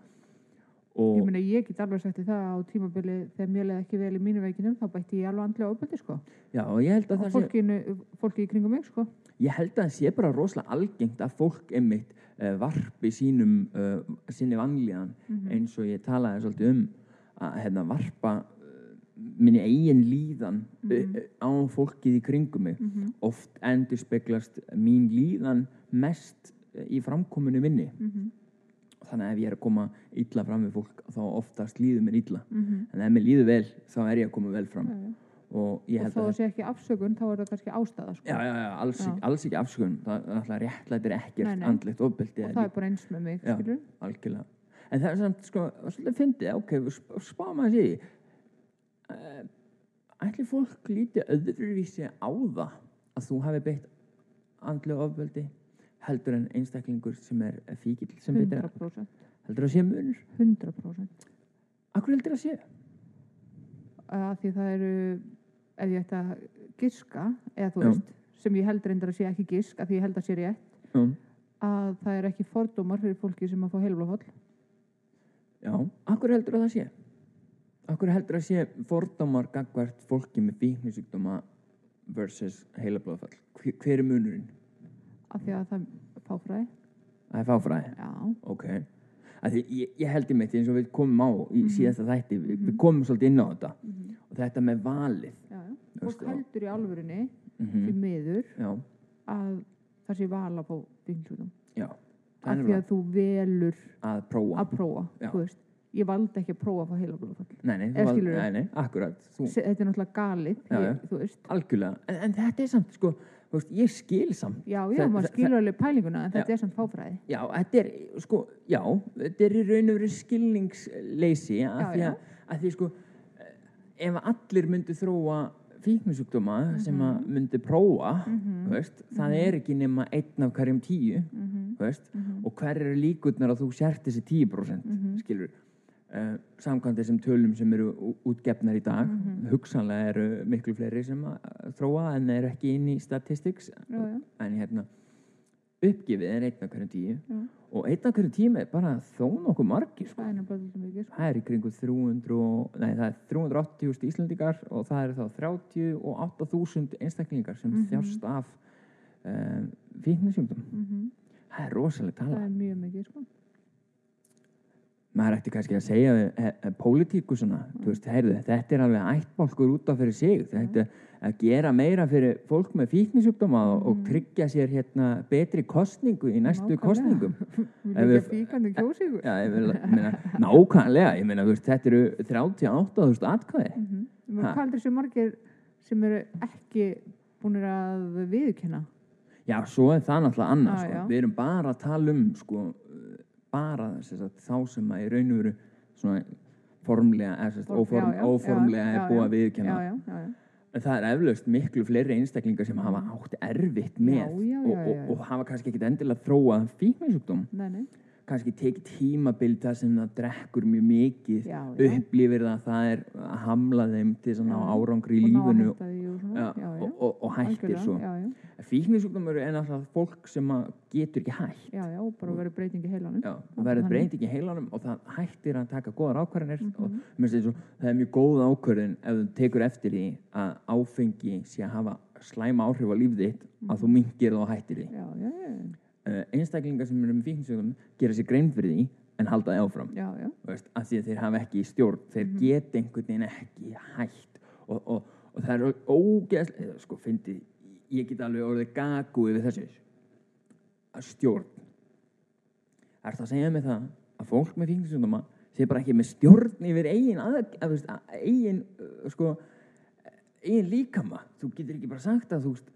Og, ég meina ég get alveg sagt það á tímabili þegar mér leði ekki vel í mínu veikinum þá bætti ég alveg andlega ofbeldi sko. Já, og ég held að það sé fólkinu, fólki í kringum mig sko. Ég held að það sé bara rosalega algengt að fólk einmitt uh, varpi sínum uh, sinni vanlíðan Mhm. eins og ég talaði svolítið um að hérna, varpa minni eigin líðan mm á fólkið í kringum mig. Mhm. oft endur speglast mín líðan mest uh, í framkominu minni. Mhm, þannig að ef ég er að koma illa fram við fólk þá oftast líður mér illa. Mhm, en ef mér líður vel þá er ég að koma vel fram. Já, já. og ég og að sé ekki afsökun þá er það kannski ástæða sko. Já, já, já, alls. Ekki, alls ekki afsökun. Það er alltaf réttlætir ekkert andlegt ofbeldi og það er bara eins með mig algjörlega. En það er samt sko, svolítið fyndið. Ok, við sp- spáum að því. uh, ætli fólk lítið öðruvísi á það að þú hafi beitt andlega ofbeldi heldur en einstaklingur sem er fíkil sem beitir 100% heldur að sé munur 100% Akkur heldur að sé? að því það eru ef ég ætti að giska eða þú Já. veist, sem ég held reyndar að sé ekki gisk að því ég held að sé rétt Já, að það er ekki fordómar fyrir fólki sem að fá heilblóðfall já. Akkur heldur að það sé? Akkur heldur að sé fordómar gagvart fólki með fíknisjúkdóma versus heilablóðfall hver, hver er munurinn? af því að það er fáfræði Það er fáfræði já, Ok. því ég, ég held í mitt eins og við komum á í Mhm. síðasta þætti, við, við komum svolítið inn á þetta Mhm. og þetta með valið Já, Fólk heldur í alvörinni, mm því miður, já, að það sé val að fá fíknisjúkdóm. já Af því að þú velur að prófa að prófa, Já. þú veist. Ég valdi ekki að prófa að fá heilablóðfall. nei, nei, þú Eða val- skilurðu? nei, nei, akkurat þú, Þetta er náttúrulega galið, Já, ég, þú veist. algjörlega, en, en þetta er samt sko, veist, ég skil samt Já, já, maður skilur alveg pælinguna, en Já. þetta er samt fáfræði. Já, þetta er, sko, já, þetta er í raun og veru skilningsleysi Já, að því að, að því, sko, ef allir myndu þróa fíknisjúkdóma sem að Mhm. myndi prófa, þú veist, það er ekki nema einn af hverjum tíu, Mhm, þú veist, mhm, og hver eru líkurnar að þú sért þessi 10%, Mhm. skilur, uh, samkvæmt þessum tölum sem eru útgefnar í dag, Mhm. hugsanlega eru miklu fleiri sem að þróa en eru ekki inn í statistics, já, en hérna, uppgifið er einn af hverjum tíu já. og einn af hverju tíma er bara þó nokkuð margir sko. Það er sko. það er í kringu 300 og, nei, það er 380.000 Íslandingar og það eru þá 38.000 einstaklingar sem Mhm. þjást af um, fíknisjúkdum Mhm. það er rosalega Það tala er mjög mikið, sko. Maður ætti kannski að segja e, e, pólitíku svona, þú veist, heyrðu, þetta er alveg ættbálkur út af fyrir sig þetta að gera meira fyrir fólk með fíknisjúkdóma og, og Mhm. tryggja sér hérna betri kostningu í næstu Nákvæmlega. kostningum Við við- fíkandi kjósíkur. Já, ég vil, meina, nákvæmlega, ég meina, þetta eru 38.000 atkvæði. Mm -hmm. Hvað heldur þessu margir sem eru ekki búinir að viðkynna? Já, svo er það náttúrulega annað, Ah, sko. Við erum bara að tala um, sko, bara sagt, þá sem að í raun og veru svona formlega, eða Form- óform, já, já, óformlega já, er búið að já. En það er eflaust miklu fleiri einstaklingar sem hafa átt erfitt með og, og, og hafa kannski ekkit endilega þróað fíknisjúkdóm. Nei, nei. Kannski tekið tímabil þar sem það drekkur mjög mikið, Já, já. upplifir það að það er að hamla þeim til svona Já. árangri í Og því og og, og, og hættir svo Já, já, fíknisjúkdómur er náttúrulega fólk sem getur ekki hætt já, já, og bara verið breyting í heilanum. Verður Þannig. breyting í heilanum og það hættir að taka góðar ákvarðanir Mhm. og mér finnst eins og það er mjög góð ákvarðin ef þú tekur eftir því að áfengi sé að hafa slæma áhrif á líf þitt að þú minkir það og hættir því Já, já, já, einstaklingar sem eru með fíknisjúkdóm gera sér grein fyrir því en halda það áfram. Já, já, veist, af því að þeir hafa ekki í stjórn þeir Mhm. geta einhvern veginn ekki hætt. Og, og, og það er ógeðslega sko, fyndi, ég get alveg orðið gagu yfir þessu. Að stjórn. Er það að segja mig það að fólk með fíknisjúndama sé bara ekki með stjórn yfir eigin að, að, að, eigin uh, sko, eigin líkama? Þú getur ekki bara sagt að þú veist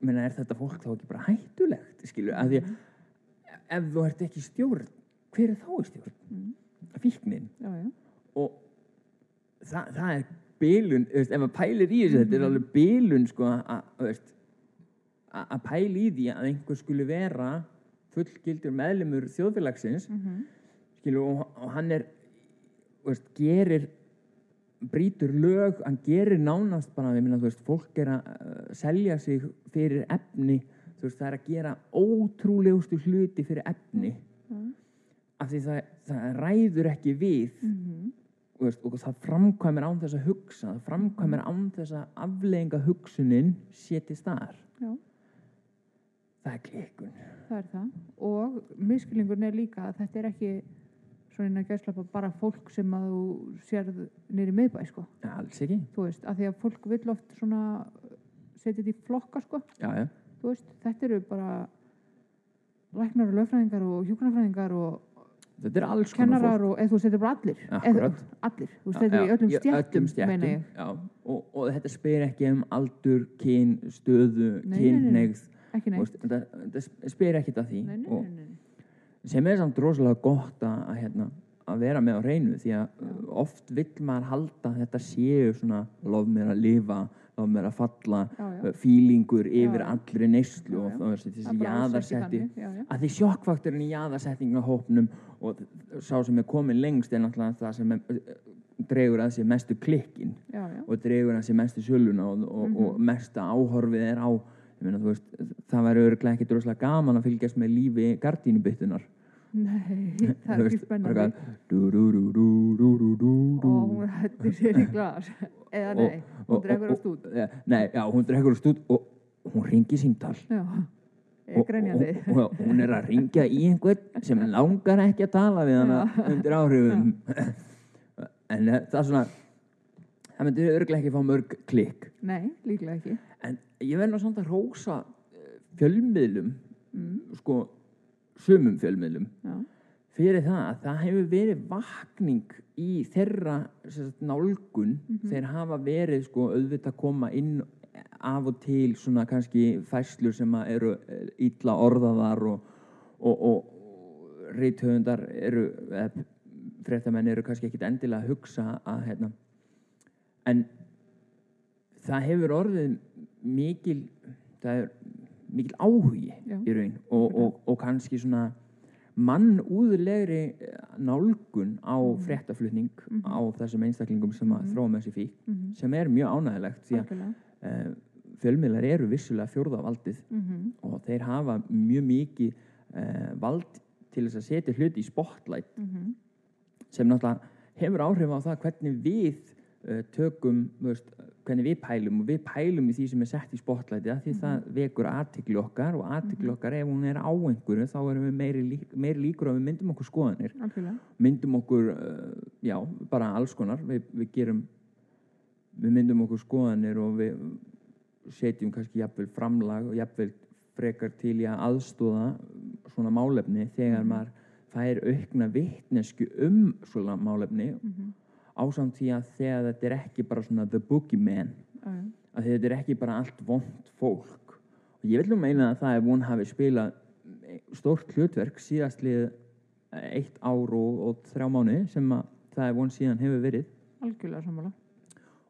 menna, er þetta fólk þá ekki bara hættulegt skilur, að því að ef þú ert ekki stjórn hver er þá í stjórn? Mm. fíknin já, já. og það, það er veist, ef maður pælir í þessu þetta er alveg bilun sko að- pæla í því að einhver skuli vera fullgildur meðlumur þjóðfélagsins Mm skilu, og, og hann er veist, gerir brýtur lög, hann gerir nánast bara, ég minna, þú veist, fólk er að uh, selja sig fyrir efni þú veist, það er að gera ótrúlegustu hluti fyrir efni Já. af því það, það ræður ekki við Mhm. þú veist, og það framkvæmir án þess að hugsa það framkvæmir án þess að afleðinga hugsunin sé til staðar Já. það er klikkun Það er það. Og miskilningurinn er líka að þetta er ekki svona innan gæslapa bara fólk sem að þú sérð nýri miðbæ, sko. ja, alls ekki, Þú veist, að því að fólk vill oft svona setja þetta í flokka, sko. já, Þú veist, þetta eru bara læknar og lögfræðingar og hjúknarfræðingar og er kennarar og, eða þú setur bara allir. Eða, allir. Þú er í öllum stjættum, já, og, og þetta spyr ekki um aldur, kyn, stöðu Ekki veist, þetta, spyr ekkit að því Nei, nei, og nei, nei. Sem er samt rosalega gott að, hérna, að vera með á reynu því að oft vill maður halda þetta séu svona lof mér að lifa, lof mér að falla Já, já. uh, fílingur yfir Já. allri neyslu og Það þessi er bara alls ekki jaðarsetti þannig, já, já. að því sjokkfakturinn í jaðarsettingna hópnum og sá sem er komin lengst er náttúrulega það sem er, uh, dregur að sér mestu klikkin og dregur að sér mestu söluna og, og, Mhm. og mesta áhorfið er á meina, veist, það væri örglega ekki droslega gaman að fylgjast með lífi gardínubyttunar Nei, það er ekki spennandi. Og hún hættir sér í glas. Eða nei, hún dregur á stút. Nei, já, hún dregur á stút og hún ringi símtal Já, Ég er grenjandi. og, hún er að ringja í einhvern sem langar ekki að tala við hana undir áhrifum en eh, það er svona það myndi örglega ekki fá mörg klikk Nei, líklega ekki. en ég verð nú samt að rósa eh, fjölmiðlum Mm. sko sumum fjölmiðlum. Já, fyrir það að það hefur verið vakning í þeirra sagt, nálgun. Mhm. þeir hafa verið sko auðvitað að koma inn af og til svona kannski fæslur sem eru eh, illa orðaðar og, og, og reythöfundar eru fréttamenn eru kannski ekkit endilega að hugsa að hérna. En það hefur orðið mikil það er mikil áhugi Já. í raun og, og, og kannski svona mannúðlegri nálgun á fréttaflutning á þessum einstaklingum sem að þróa með sér fík Mhm. sem er mjög ánægilegt því að uh, fjölmiðlar eru vissulega fjórðavaldið Mhm. og þeir hafa mjög mikið uh, vald til þess að setja hluti í spotlight Mhm. sem náttúrulega hefur áhrif á það hvernig við uh, tökum, veist, hvernig við pælum og við pælum í því sem er sett í spotlighti af því það vekur aðtikli okkar og aðtikli okkar ef hún er á einhverju þá erum við meiri, lík, meiri líkur að við myndum okkur skoðanir. Algjörlega. myndum okkur, uh, já, bara alls konar. Við, við gerum við myndum okkur skoðanir og við setjum kannski jafnvel framlag og jafnvel frekar til í að aðstóða svona málefni þegar maður fær aukna vitnesku um svona málefni. Mhm. Ásamt því að þegar þetta er ekki bara svona the boogeyman já. að þetta er ekki bara allt vond fólk og ég vil nú meina að það ef hún hafi spilað stórt hlutverk síðastlið eitt ár og, og þrjá mánu sem að það ef hún síðan hefur verið Algjörlega sammála.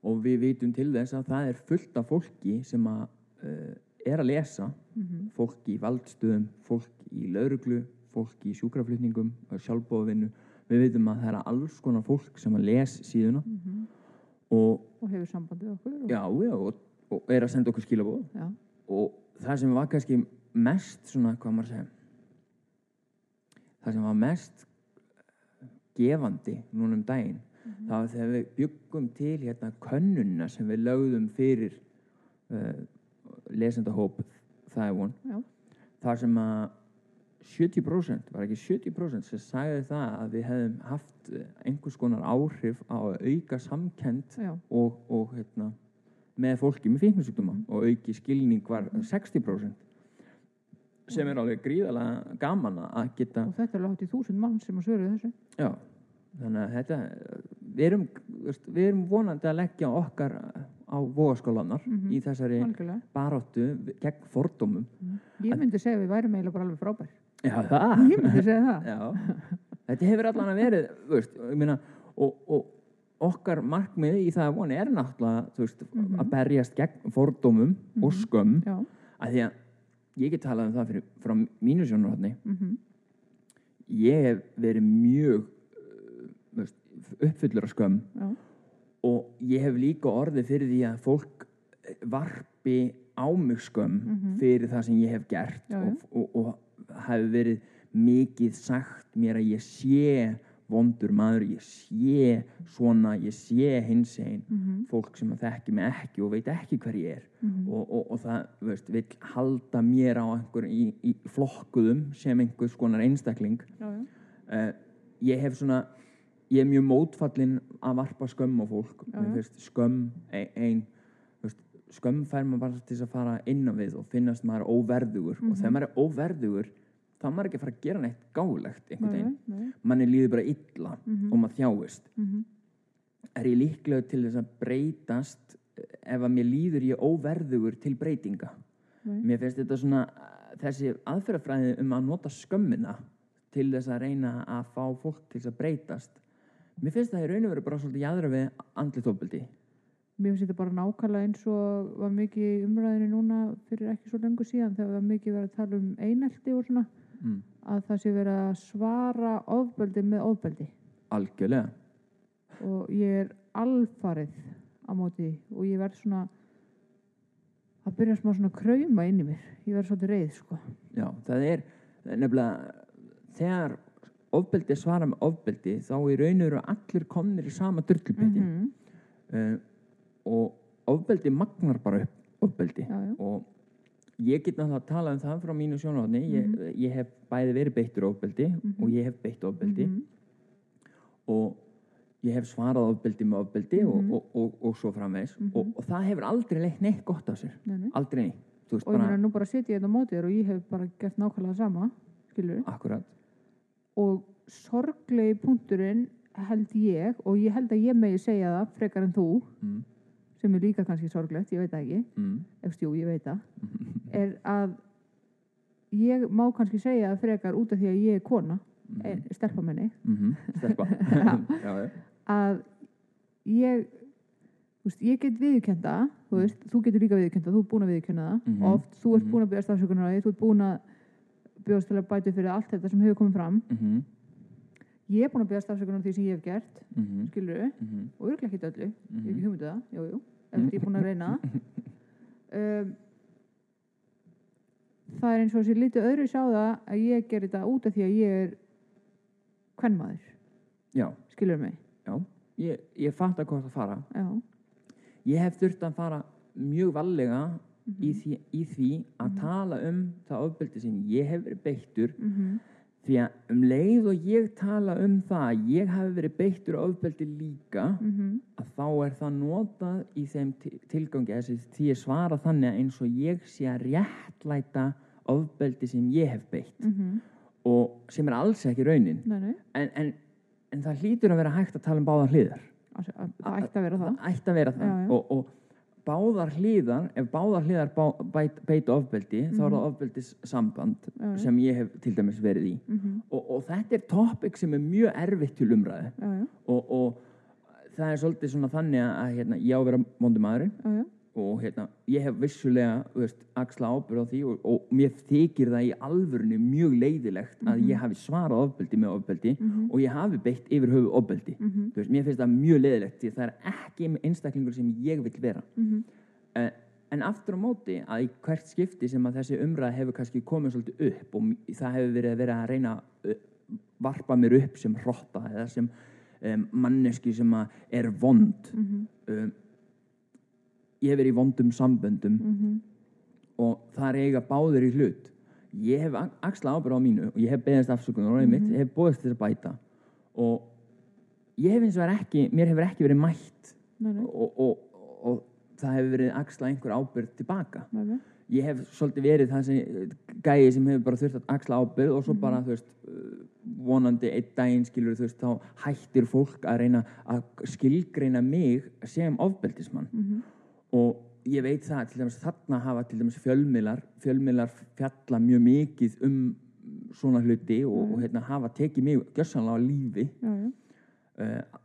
og við vitum til þess að það er fullt af fólki sem að uh, er að lesa Mhm. fólk í valdstöðum, fólk í lauruglu fólk í sjúkraflutningum sjálfbóðvinnu, við vitum að það er alls konar fólk sem að les síðuna Mhm. og Og hefur samband við okkur. Og, já, já, og, og er að senda okkur skilabóð Já. og það sem var kannski mest svona, hvað maður að segja það sem var mest gefandi núna um daginn það var þegar við byggum til hérna könnuna sem við lögðum fyrir uh, lesendahóp það er von þar sem að 70% var ekki 70% sem sagði það að við hefðum haft eh, einhvers konar áhrif á að auka samkend og, og hérna, með fólki með fíknusjúkdóma og auki skilning var 60% sem er alveg gríðalega gaman að geta Og þetta er í þúsund mann sem að svöruðu þessu. já, þannig að þetta við erum, við erum vonandi að leggja okkar á vogaskólanar Mhm. í þessari Algjörlega. baráttu gegn fordómum Ég myndi segja að við værum eiginlega bara alveg frábær. Já, það. Ég myndi segja það. Já, þetta hefur allan að verið, veist, meina, og, og okkar markmið í það að voni er náttúrulega, veist, að berjast gegn fordómum og skömm, Já. að því að ég get talað um það fyrir, frá mínu sjónarhóttni, Mm ég hef verið mjög veist, uppfullur af skömm. Já. og ég hef líka orðið fyrir því að fólk varpi á mig skömm fyrir það sem ég hef gert já. og, og, og hafi verið mikið sagt mér að ég sé vondur maður, ég sé svona, ég sé hins einn Mhm. fólk sem að þekki mig ekki og veit ekki hver ég er Mhm. og, og, og það veist, vill halda mér á einhver í, í flokkuðum sem einhvers konar einstakling Já, já. uh, ég hef svona ég er mjög mótfallin að varpa skömm á fólk Já, finnst skömm ein, ein veist, skömm fær maður bara til þess að fara inn á við og finnast maður óverðugur Mhm. og þegar maður er óverðugur þá er maður ekki að fara að gera neitt gáulegt einhvern veginn, nei. manni líður bara illa Mhm. og maður þjáist Mhm. er ég líklega til þess að breytast ef að mér líður ég óverðugur til breytinga mér finnst þetta svona þessi aðferðafræði um að nota skömmina til þess að reyna að fá fólk til þess að breytast mér finnst það í raun og veru bara svolítið jæðra við andlið tópildi Mér finnst þetta bara nákvæmlega eins og var mikið umræðinu núna fyrir ekki svo lengur síðan þegar var mikið verið að tala um einelti og svona mm. að það sé verið að svara ofbeldi með ofbeldi. Algjörlega. Og ég er alfarið á móti og ég verð svona að byrja smá svona krauma inn í mér. Ég verð svolítið reið sko. Já, það er nefnilega þegar ofbeldi svara með ofbeldi þá í raun og veru allir komnir í sama drullupiti Mhm. uh, og ofbeldi magnar bara upp ofbeldi. Já, já. og ég get náttúrulega að tala um það frá mínu sjónarhóðni ég, Mhm. ég hef bæði verið beittur ofbeldi og ég hef beitt ofbeldi. Mhm. og ég hef svarað ofbeldi með ofbeldi Mhm. og, og, og, og svo framvegs og, og það hefur aldrei leitt neitt gott af sér. Nei, nei. aldrei neitt. Og ég bara, meina nú bara sitja ég þetta á móti þér og ég hef bara gert nákvæmlega sama skilur akkurat. Og sorglegi punkturinn held ég og ég held að ég megi segja það frekar en þú mm, sem er líka kannski sorglegt, ég veit það ekki mm, eftir jú, ég veit það er að ég má kannski segja það frekar út af því að ég er kona Mhm. mm. stelpa menni mm stelpa já, já. að ég veist, ég get viðurkenda þú veist, þú getur líka viðurkenda, þú er búin að viðurkenda það Mhm. oft, þú ert Mhm. búin að byrja stafsökunar þú ert búin að bjóðast til að bæta fyrir allt þetta sem hefur komið fram ég er búin að byrja stafsökunar á því sem ég hef gert -hmm. skilur Mm og örglega ekki öllu, ég hef Mhm. ekki hugmyndu það. Jú, jú, eftir ég er búin að reyna. Það um, það er eins og þessi lítið öðru sá það að ég ger þetta út af því að ég er kvennmaður, já, skilur mig? Já. Ég, ég fatt að hvort að fara. Já, ég hef þurft að fara mjög vallega í, Mhm. því, í því að tala um það ofbeldi sem ég hef verið beittur mm því að um leið og ég tala um það að ég hafi verið beittur ofbeldi líka -hmm. að þá er það notað í þeim ti- tilgangi því ég svara þannig að eins og ég sé að réttlæta ofbeldi sem ég hef beitt. Mm og sem er alls ekki raunin. Nei, nei, en, en, en það hlýtur að vera hægt að tala um báðar hliðar. Það ætti að vera það. Það ætti að vera það. Já, já. Og, og báðar hliðar ef báðar hliðar bá, bæt, beita ofbeldi þá er það Mhm. Já, já. sem ég hef til dæmis verið í. Mm og, og þetta er topic sem er mjög erfitt til já, og, og það er svolítið svona þannig að hérna, ég á að vera móndumæðurinn já, já, og hérna, ég hef vissulega veist, axla ábyrð á því og, og mér þykir það í alvörinu mjög leiðilegt að Mhm. ég hafi svarað ofbeldi með ofbeldi Mhm. og ég hafi beitt yfir höfu ofbeldi Mhm. Þú veist, mér finnst það mjög leiðilegt því að það er ekki einstaklingur sem ég vil vera uh, en aftur á móti að í hvert skipti sem að þessi umræð hefur kannski komið svolítið upp og það hefur verið að vera að reyna að varpa mér upp sem hrotta eða sem um, manneski sem er vond Mhm. um, ég hef verið í vondum samböndum Mhm. og það er eiga báður í hlut. Ég hef a- axlað ábyrgð á mínu og ég hef beðast afsökunar og einmitt, ég hef bóðist til að bæta. Og ég hef eins og er ekki mér hefur ekki verið mætt nei, nei, og, og, og það hefur verið axlað einhver ábyrgð tilbaka nei, nei, ég hef svolítið verið það sem gæi sem hefur bara þurft að axla ábyrgð og svo Mhm. bara, þú veist, vonandi einn daginn skilur, þú veist, þá hættir fólk að reyna að skilgreina mig sem ofbeldismann. Mhm. Og ég veit það til dæmis þarna hafa til dæmis fjölmiðlar fjölmiðlar fjalla mjög mikið um svona hluti og, og hérna, hafa tekið mig gjössanlega á lífi já, uh,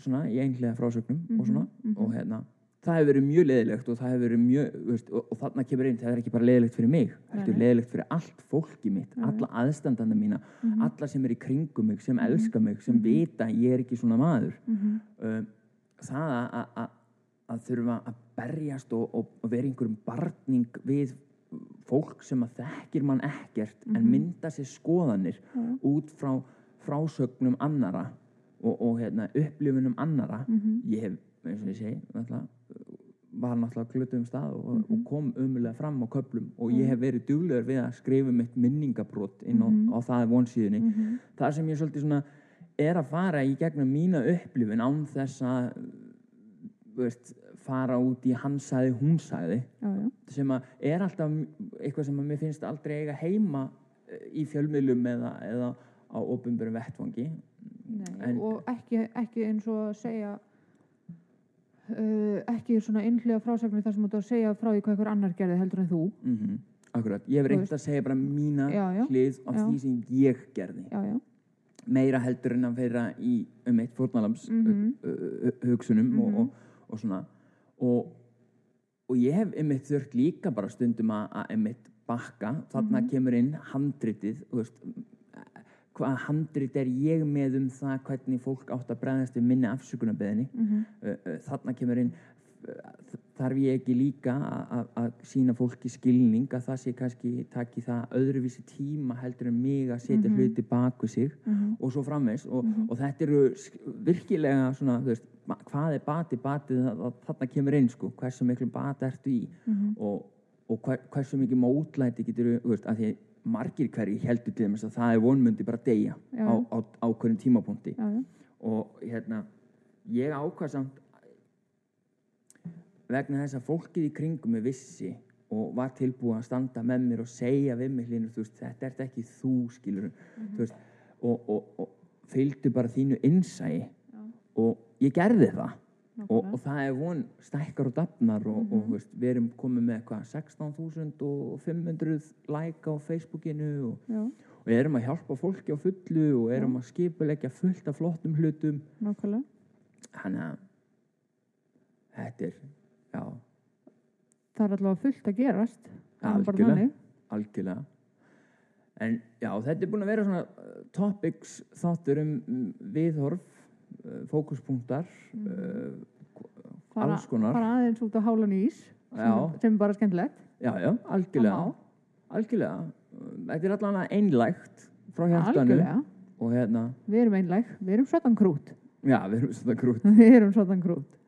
svona í einhlega frásögnum og svona mhm. og hérna það hefur verið mjög leðilegt og það hefur verið mjög veist, og, og þarna kemur einn, það er ekki bara leðilegt fyrir mig Nei, nei. leðilegt fyrir allt fólki mitt nei. alla aðstandanda mína, Mhm. alla sem er í kringum mig sem elska mig, sem vita ég er ekki svona maður Mhm. um, það að- að- þurfa að berjast og, og, og vera einhverjum barning við fólk sem að þekkir mann ekkert en Mhm. mynda sér skoðanir Já. út frá frásögnum annara og, og hérna, upplifunum annara Mhm. ég hef, eins og ég segi náttúrulega, var náttúrulega glutum stað og, Mhm. og kom umulega fram á köplum og ég hef verið duglegur við að skrifa mitt minningabrót inn á, Mhm. á það vonsíðunni Mhm. það sem ég svolítið svona er að fara í gegnum mína upplifun án þess að veist, fara út í hann sagði, hún sagði já, já, sem að er alltaf eitthvað sem að mér finnst aldrei eiga heima eh, í fjölmiðlum eða, eða á opinberum vettvangi. Nei, En- og ekki, ekki eins og að segja uh, ekki svona innhlega frásagnir þar sem þú ert að segja frá því hvað einhver annar gerði heldur en þú. Mm Akkurat, ég hef veist. að segja bara mína Já, hlið af því sem ég gerði. Meira heldur en að vera í um eitt fórnalams Mhm. hugsunum og, Mhm. og, og svona og, og ég hef eitt þurft líka bara stundum að, eitt bakka þarna Mhm. kemur inn handritið veist, hvað handrit er ég með um það hvernig fólk átt að bregðast við minni afsökunarbeðinni mhm, þarna kemur inn þarf ég ekki líka að- sína fólki skilning að það sé kannski taki það öðruvísi tíma heldur en mig að setja Mhm. hluti baku sig mhm, og svo framvegs og, Mhm. og þetta eru virkilega svona, veist, hvað er bati, það- þarna kemur inn sko, hversu miklu bati ertu í. Mhm, og og hver, hversu mikið mótlæti getur veist, að því að margir hverju heldur til þess að það er vonmundi bara Já. á, á, á hverjum tímapunkti. Já, já, og hérna ég ákvað samt vegna þess að fólkið í kringum mig vissi og var tilbúið að standa með mér og segja við mig hlýnur, þetta ert ekki þú skilur veist, og, og, og fylgdu bara þínu innsæi og ég gerði það. Og, nákvæmlega. og það er von stækkar og dafnar og, og veist, við erum komið með hvað 16.500 like á Facebookinu og, já, og erum að hjálpa fólki á fullu og erum að skipuleggja fullt af flottum hlutum. Nákvæmlega. Þannig að þetta er já, það er allavega fullt að gerast. Er Algjörlega. algjörlega. En já, þetta er búin að vera svona uh, topics þáttur um um viðhorf fókuspunktar uh, fara, alls konar. fara aðeins út á hálan ís sem, sem er bara skemmtilegt. Já, já, algjörlega. algjörlega, þetta er allan einlægt frá og hérna, við erum einlæg. Við erum svotan krút. Já, við erum svona grút við erum svotan krút.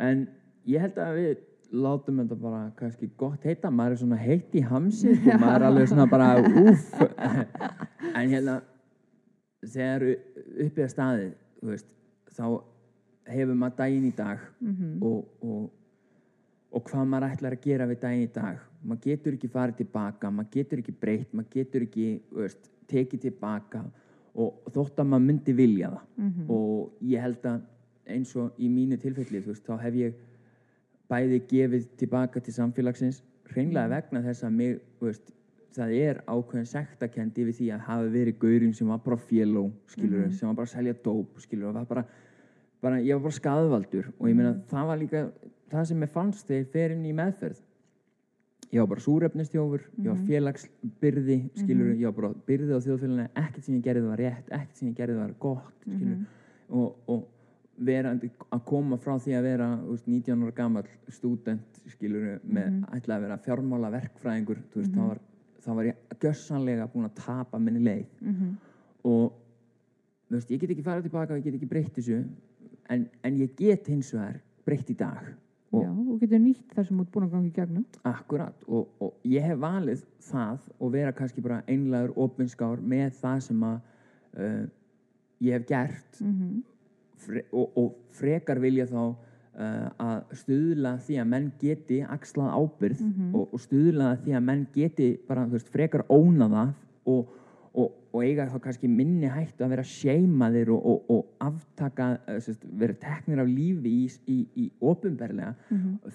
En ég held að við látum þetta bara kannski gott heita. Maður er svona heitt í hamsi sko, maður er alveg svona bara úff. En hérna þegar uppið að staðið veist, þá hefur maður daginn í dag mm og, og, og hvað maður ætlar að gera við daginn í dag. Maður getur ekki farið tilbaka maður getur ekki breytt, maður getur ekki veist, tekið tilbaka og þótt að maður myndi vilja það. Mhm. og ég held að eins og í mínu tilfelli veist, þá hef ég bæði gefið tilbaka til samfélagsins hreinlega vegna þess að mig veist, það er ákveðin sektakendi við því að hafa verið gaurinn sem var bara féló skilur, sem var bara að selja dóp skilur, var bara, bara, ég var bara skaðvaldur. Og ég meina það var líka það sem ég fannst þegar ég fer inn í meðferð. Ég var bara súrefnistjófur ég var félagsbyrði skilur, ég var bara byrði á þjóðfélaginu. Ekkert sem ég gerði var rétt, ekkert sem ég gerði var gott skilur, og, og verandi að koma frá því að vera veist, 19 ára gamall stúdent skilur með ætla að vera fjármála verkfræðingur þú veist, þá, var, þá var ég gössanlega búin að tapa minni leið. Mhm. og þú veist, ég get ekki farið tilbaka og ég get ekki breytt þessu en, en ég get hins vegar breytt í dag. Og já, og getur nýtt það sem út búin að ganga í gegnum. Akkurat og, og ég hef valið það og vera kannski bara einlegur opinskár með það sem að uh, ég hef gert. Mm fre og, og frekar vilja þá að stuðla því að menn geti axlað ábyrð og, og stuðla því að menn geti bara veist, frekar óna það og, og, og eiga þá kannski minni hættu að vera seimaðir og, og, og aftaka, uh, sérst, vera teknir af lífi í, í, í opinberlega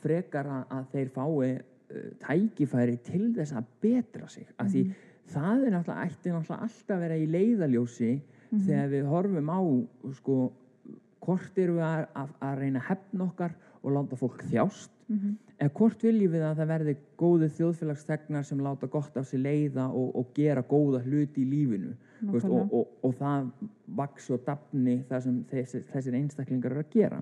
frekar að, þeir fái uh, tækifæri til þess að betra sig. Af því það er náttúrulega náttúrulega alltaf að vera í leiðaljósi þegar við horfum á sko, hvort erum við að, að, að reyna að hefna okkar og láta fólk þjást? Eða hvort viljum við að það verði góðu þjóðfélagstegnar sem láta gott af sér leiða og, og gera góða hluti í lífinu? Veist, og, og, og það vaks og dafni það sem þessir, þessir einstaklingar eru að gera.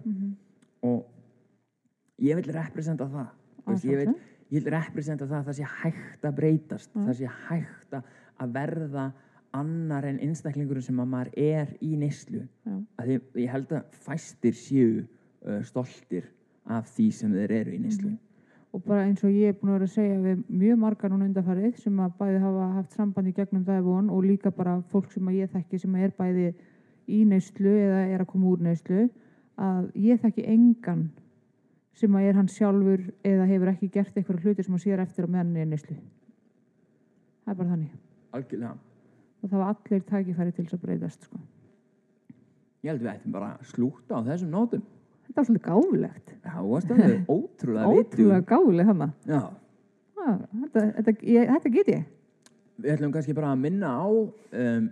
Og ég vil representa það. Veist, ég, vil, ég vil representa það að það sé hægt að breytast það sé hægt að verða annar en einstaklingurinn sem að maður er í neyslu. Að því, ég held að fæstir séu uh, stoltir af því sem þeir eru í neyslu. Og bara eins og ég er búin að vera að segja við mjög margar núna undarfarið sem að bæði hafa haft samband í gegnum von og líka bara fólk sem að ég þekki sem er bæði í neyslu eða er að koma úr neyslu að ég þekki engan sem að er hann sjálfur eða hefur ekki gert eitthvað hluti sem að sér eftir á meðan er í neyslu. Það er bara þannig. Algjörlega og það var allir tækifæri til þess að breytast sko. ég held við ættum bara að slúta á þessum nótum. Þetta var svolítið gáfulegt. Það varst alveg ótrúlega ótrúlega vitug. gáfuleg þannig Já, þetta, þetta, ég, þetta get ég. Við ætlum kannski bara að minna á um,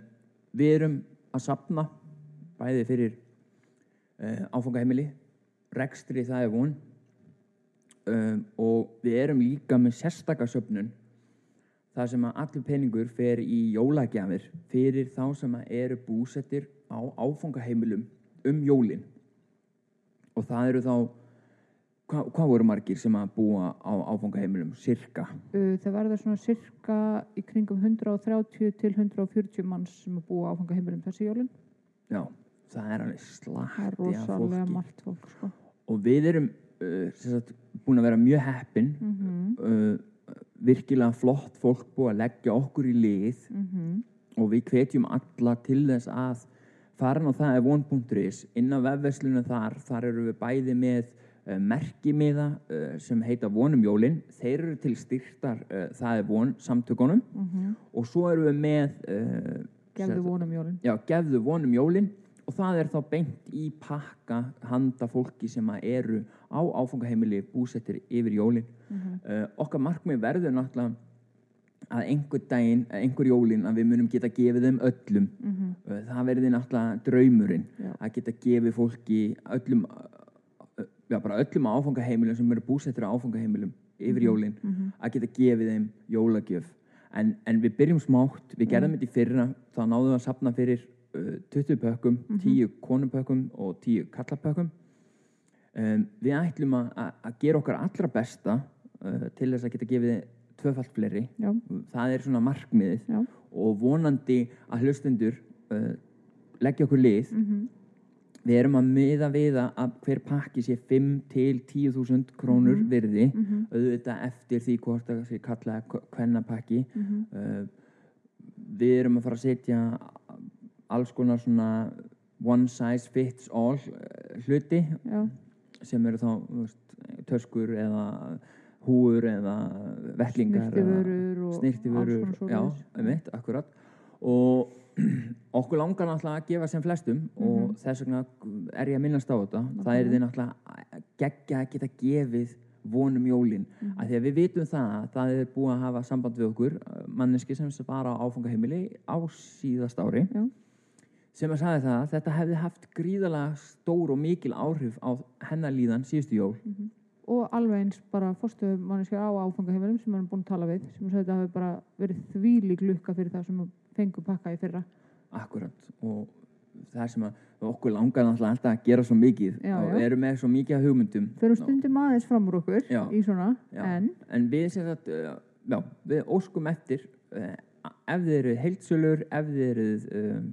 við erum að sapna bæði fyrir uh, áfangaheimili rekstri það er von um, og við erum líka með sérstakasöfnun það sem að allur peningur fer í jólagjafir fyrir þá sem að eru búsettir á áfangaheimilum um jólin. Og það eru þá hvað, hvað voru margir sem að búa á áfangaheimilum, cirka Uh, það verða svona cirka í kringum 130 til 140 manns sem að búa áfanga heimilum þessi jólin. Já, það er alveg Það slatti af fólki. fólk, sko. og við erum uh, sagt, búin að vera mjög heppin Mm uh, virkilega flott fólk búið að leggja okkur í lið mhm, og við hvetjum alla til þess að farin á það er von.is inn á vefverslunum þar, þar eru við bæði með uh, merkimiða uh, sem heita vonum jólin. Þeir eru til styrtar uh, það er von samtökunum. Mhm. og svo eru við með Gefðu vonum jólin. já, gefðu vonum jólin og það er þá beint í pakka handa fólki sem að eru á áfangaheimili búsettir yfir jólin. Mhm. uh, okkar markmið verður náttúrulega að einhver daginn, eh, einhver jólin að við munum geta gefið þeim öllum. Mhm, uh, það verði náttúrulega draumurinn Já. að geta gefið fólki öllum uh, já, bara öllum áfangaheimilum sem eru búsettir á áfangaheimilum yfir jólin mhm. að geta gefið þeim jólagjöf. En, en við byrjum smátt. Við gerðum þetta í fyrra. Þá náðum við að sapna fyrir 20 pökkum 10 konupökkum og 10 kallapökkum um, við ætlum að, gera okkar allra besta uh, til þess að geta gefið tvöfalt fleiri. Já, það er svona markmiðið. Já. og vonandi að hlustendur uh, leggja okkur lið. Mhm, við erum að miða við að hver pakki sé 5 til 10.000 krónur virði. Mhm, auðvitað eftir því hvort það sé kalla kvennapakki mhm. uh, við erum að fara að setja alls konar svona one size fits all uh, hluti Já, sem eru þá veist, töskur eða húur eða vettlingar snirtivörur og já, einmitt, akkurat. Og okkur langar náttúrulega að gefa sem flestum og Mhm. þess vegna er ég að minnast á þetta. Það er því náttúrulega geggja að geta gefið vonum jólin. Mhm. af því að við vitum það að það er búið að hafa samband við okkur manneski sem sem bara á áfangaheimili á síðast ári. Já. Sem að sagði það að þetta hefði haft gríðalega stór og mikil áhrif á hennar líðan síðustu jól. Og alveg eins bara fórstu manneski á áfangaheimilum sem erum búin að tala við sem að þetta hafi bara verið þvílík lukka fyrir það sem fengur pakka í fyrra. Akkurat og það sem að okkur langar alltaf að gera svo mikið. Já, og já. erum með svo mikið af hugmyndum. Förum stundum aðeins fram úr okkur Já. í svona, en en við sem sagt uh, já, við óskum eftir uh, ef þið eru heildsölur ef þið eru um,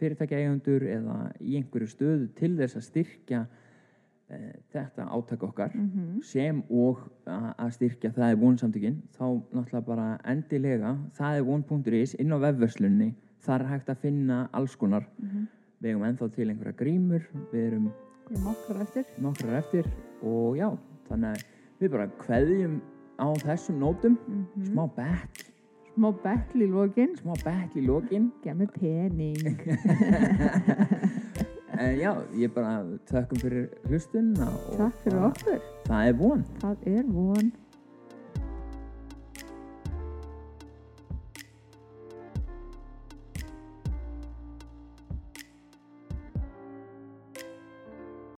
fyrirtækja eigendur eða í einhverju stöðu til þess að styrkja uh, þetta áttak okkar mhm, sem og að styrkja það er vonsamtökin þá náttúrulega bara endilega það er von.is inn á vefverslunni þar er hægt að finna alls konar. Mhm. við eigum ennþá til einhverja grímur við erum nokkrar eftir. nokkrar eftir og já, þannig að við bara kveðjum á þessum nótum. Mhm. smá bett, Smá betl í lokin. Smá bett í lokin. Gef mér pening. En já, ég bara þökkum fyrir hlustun og Takk fyrir okkur. það er von. Það er von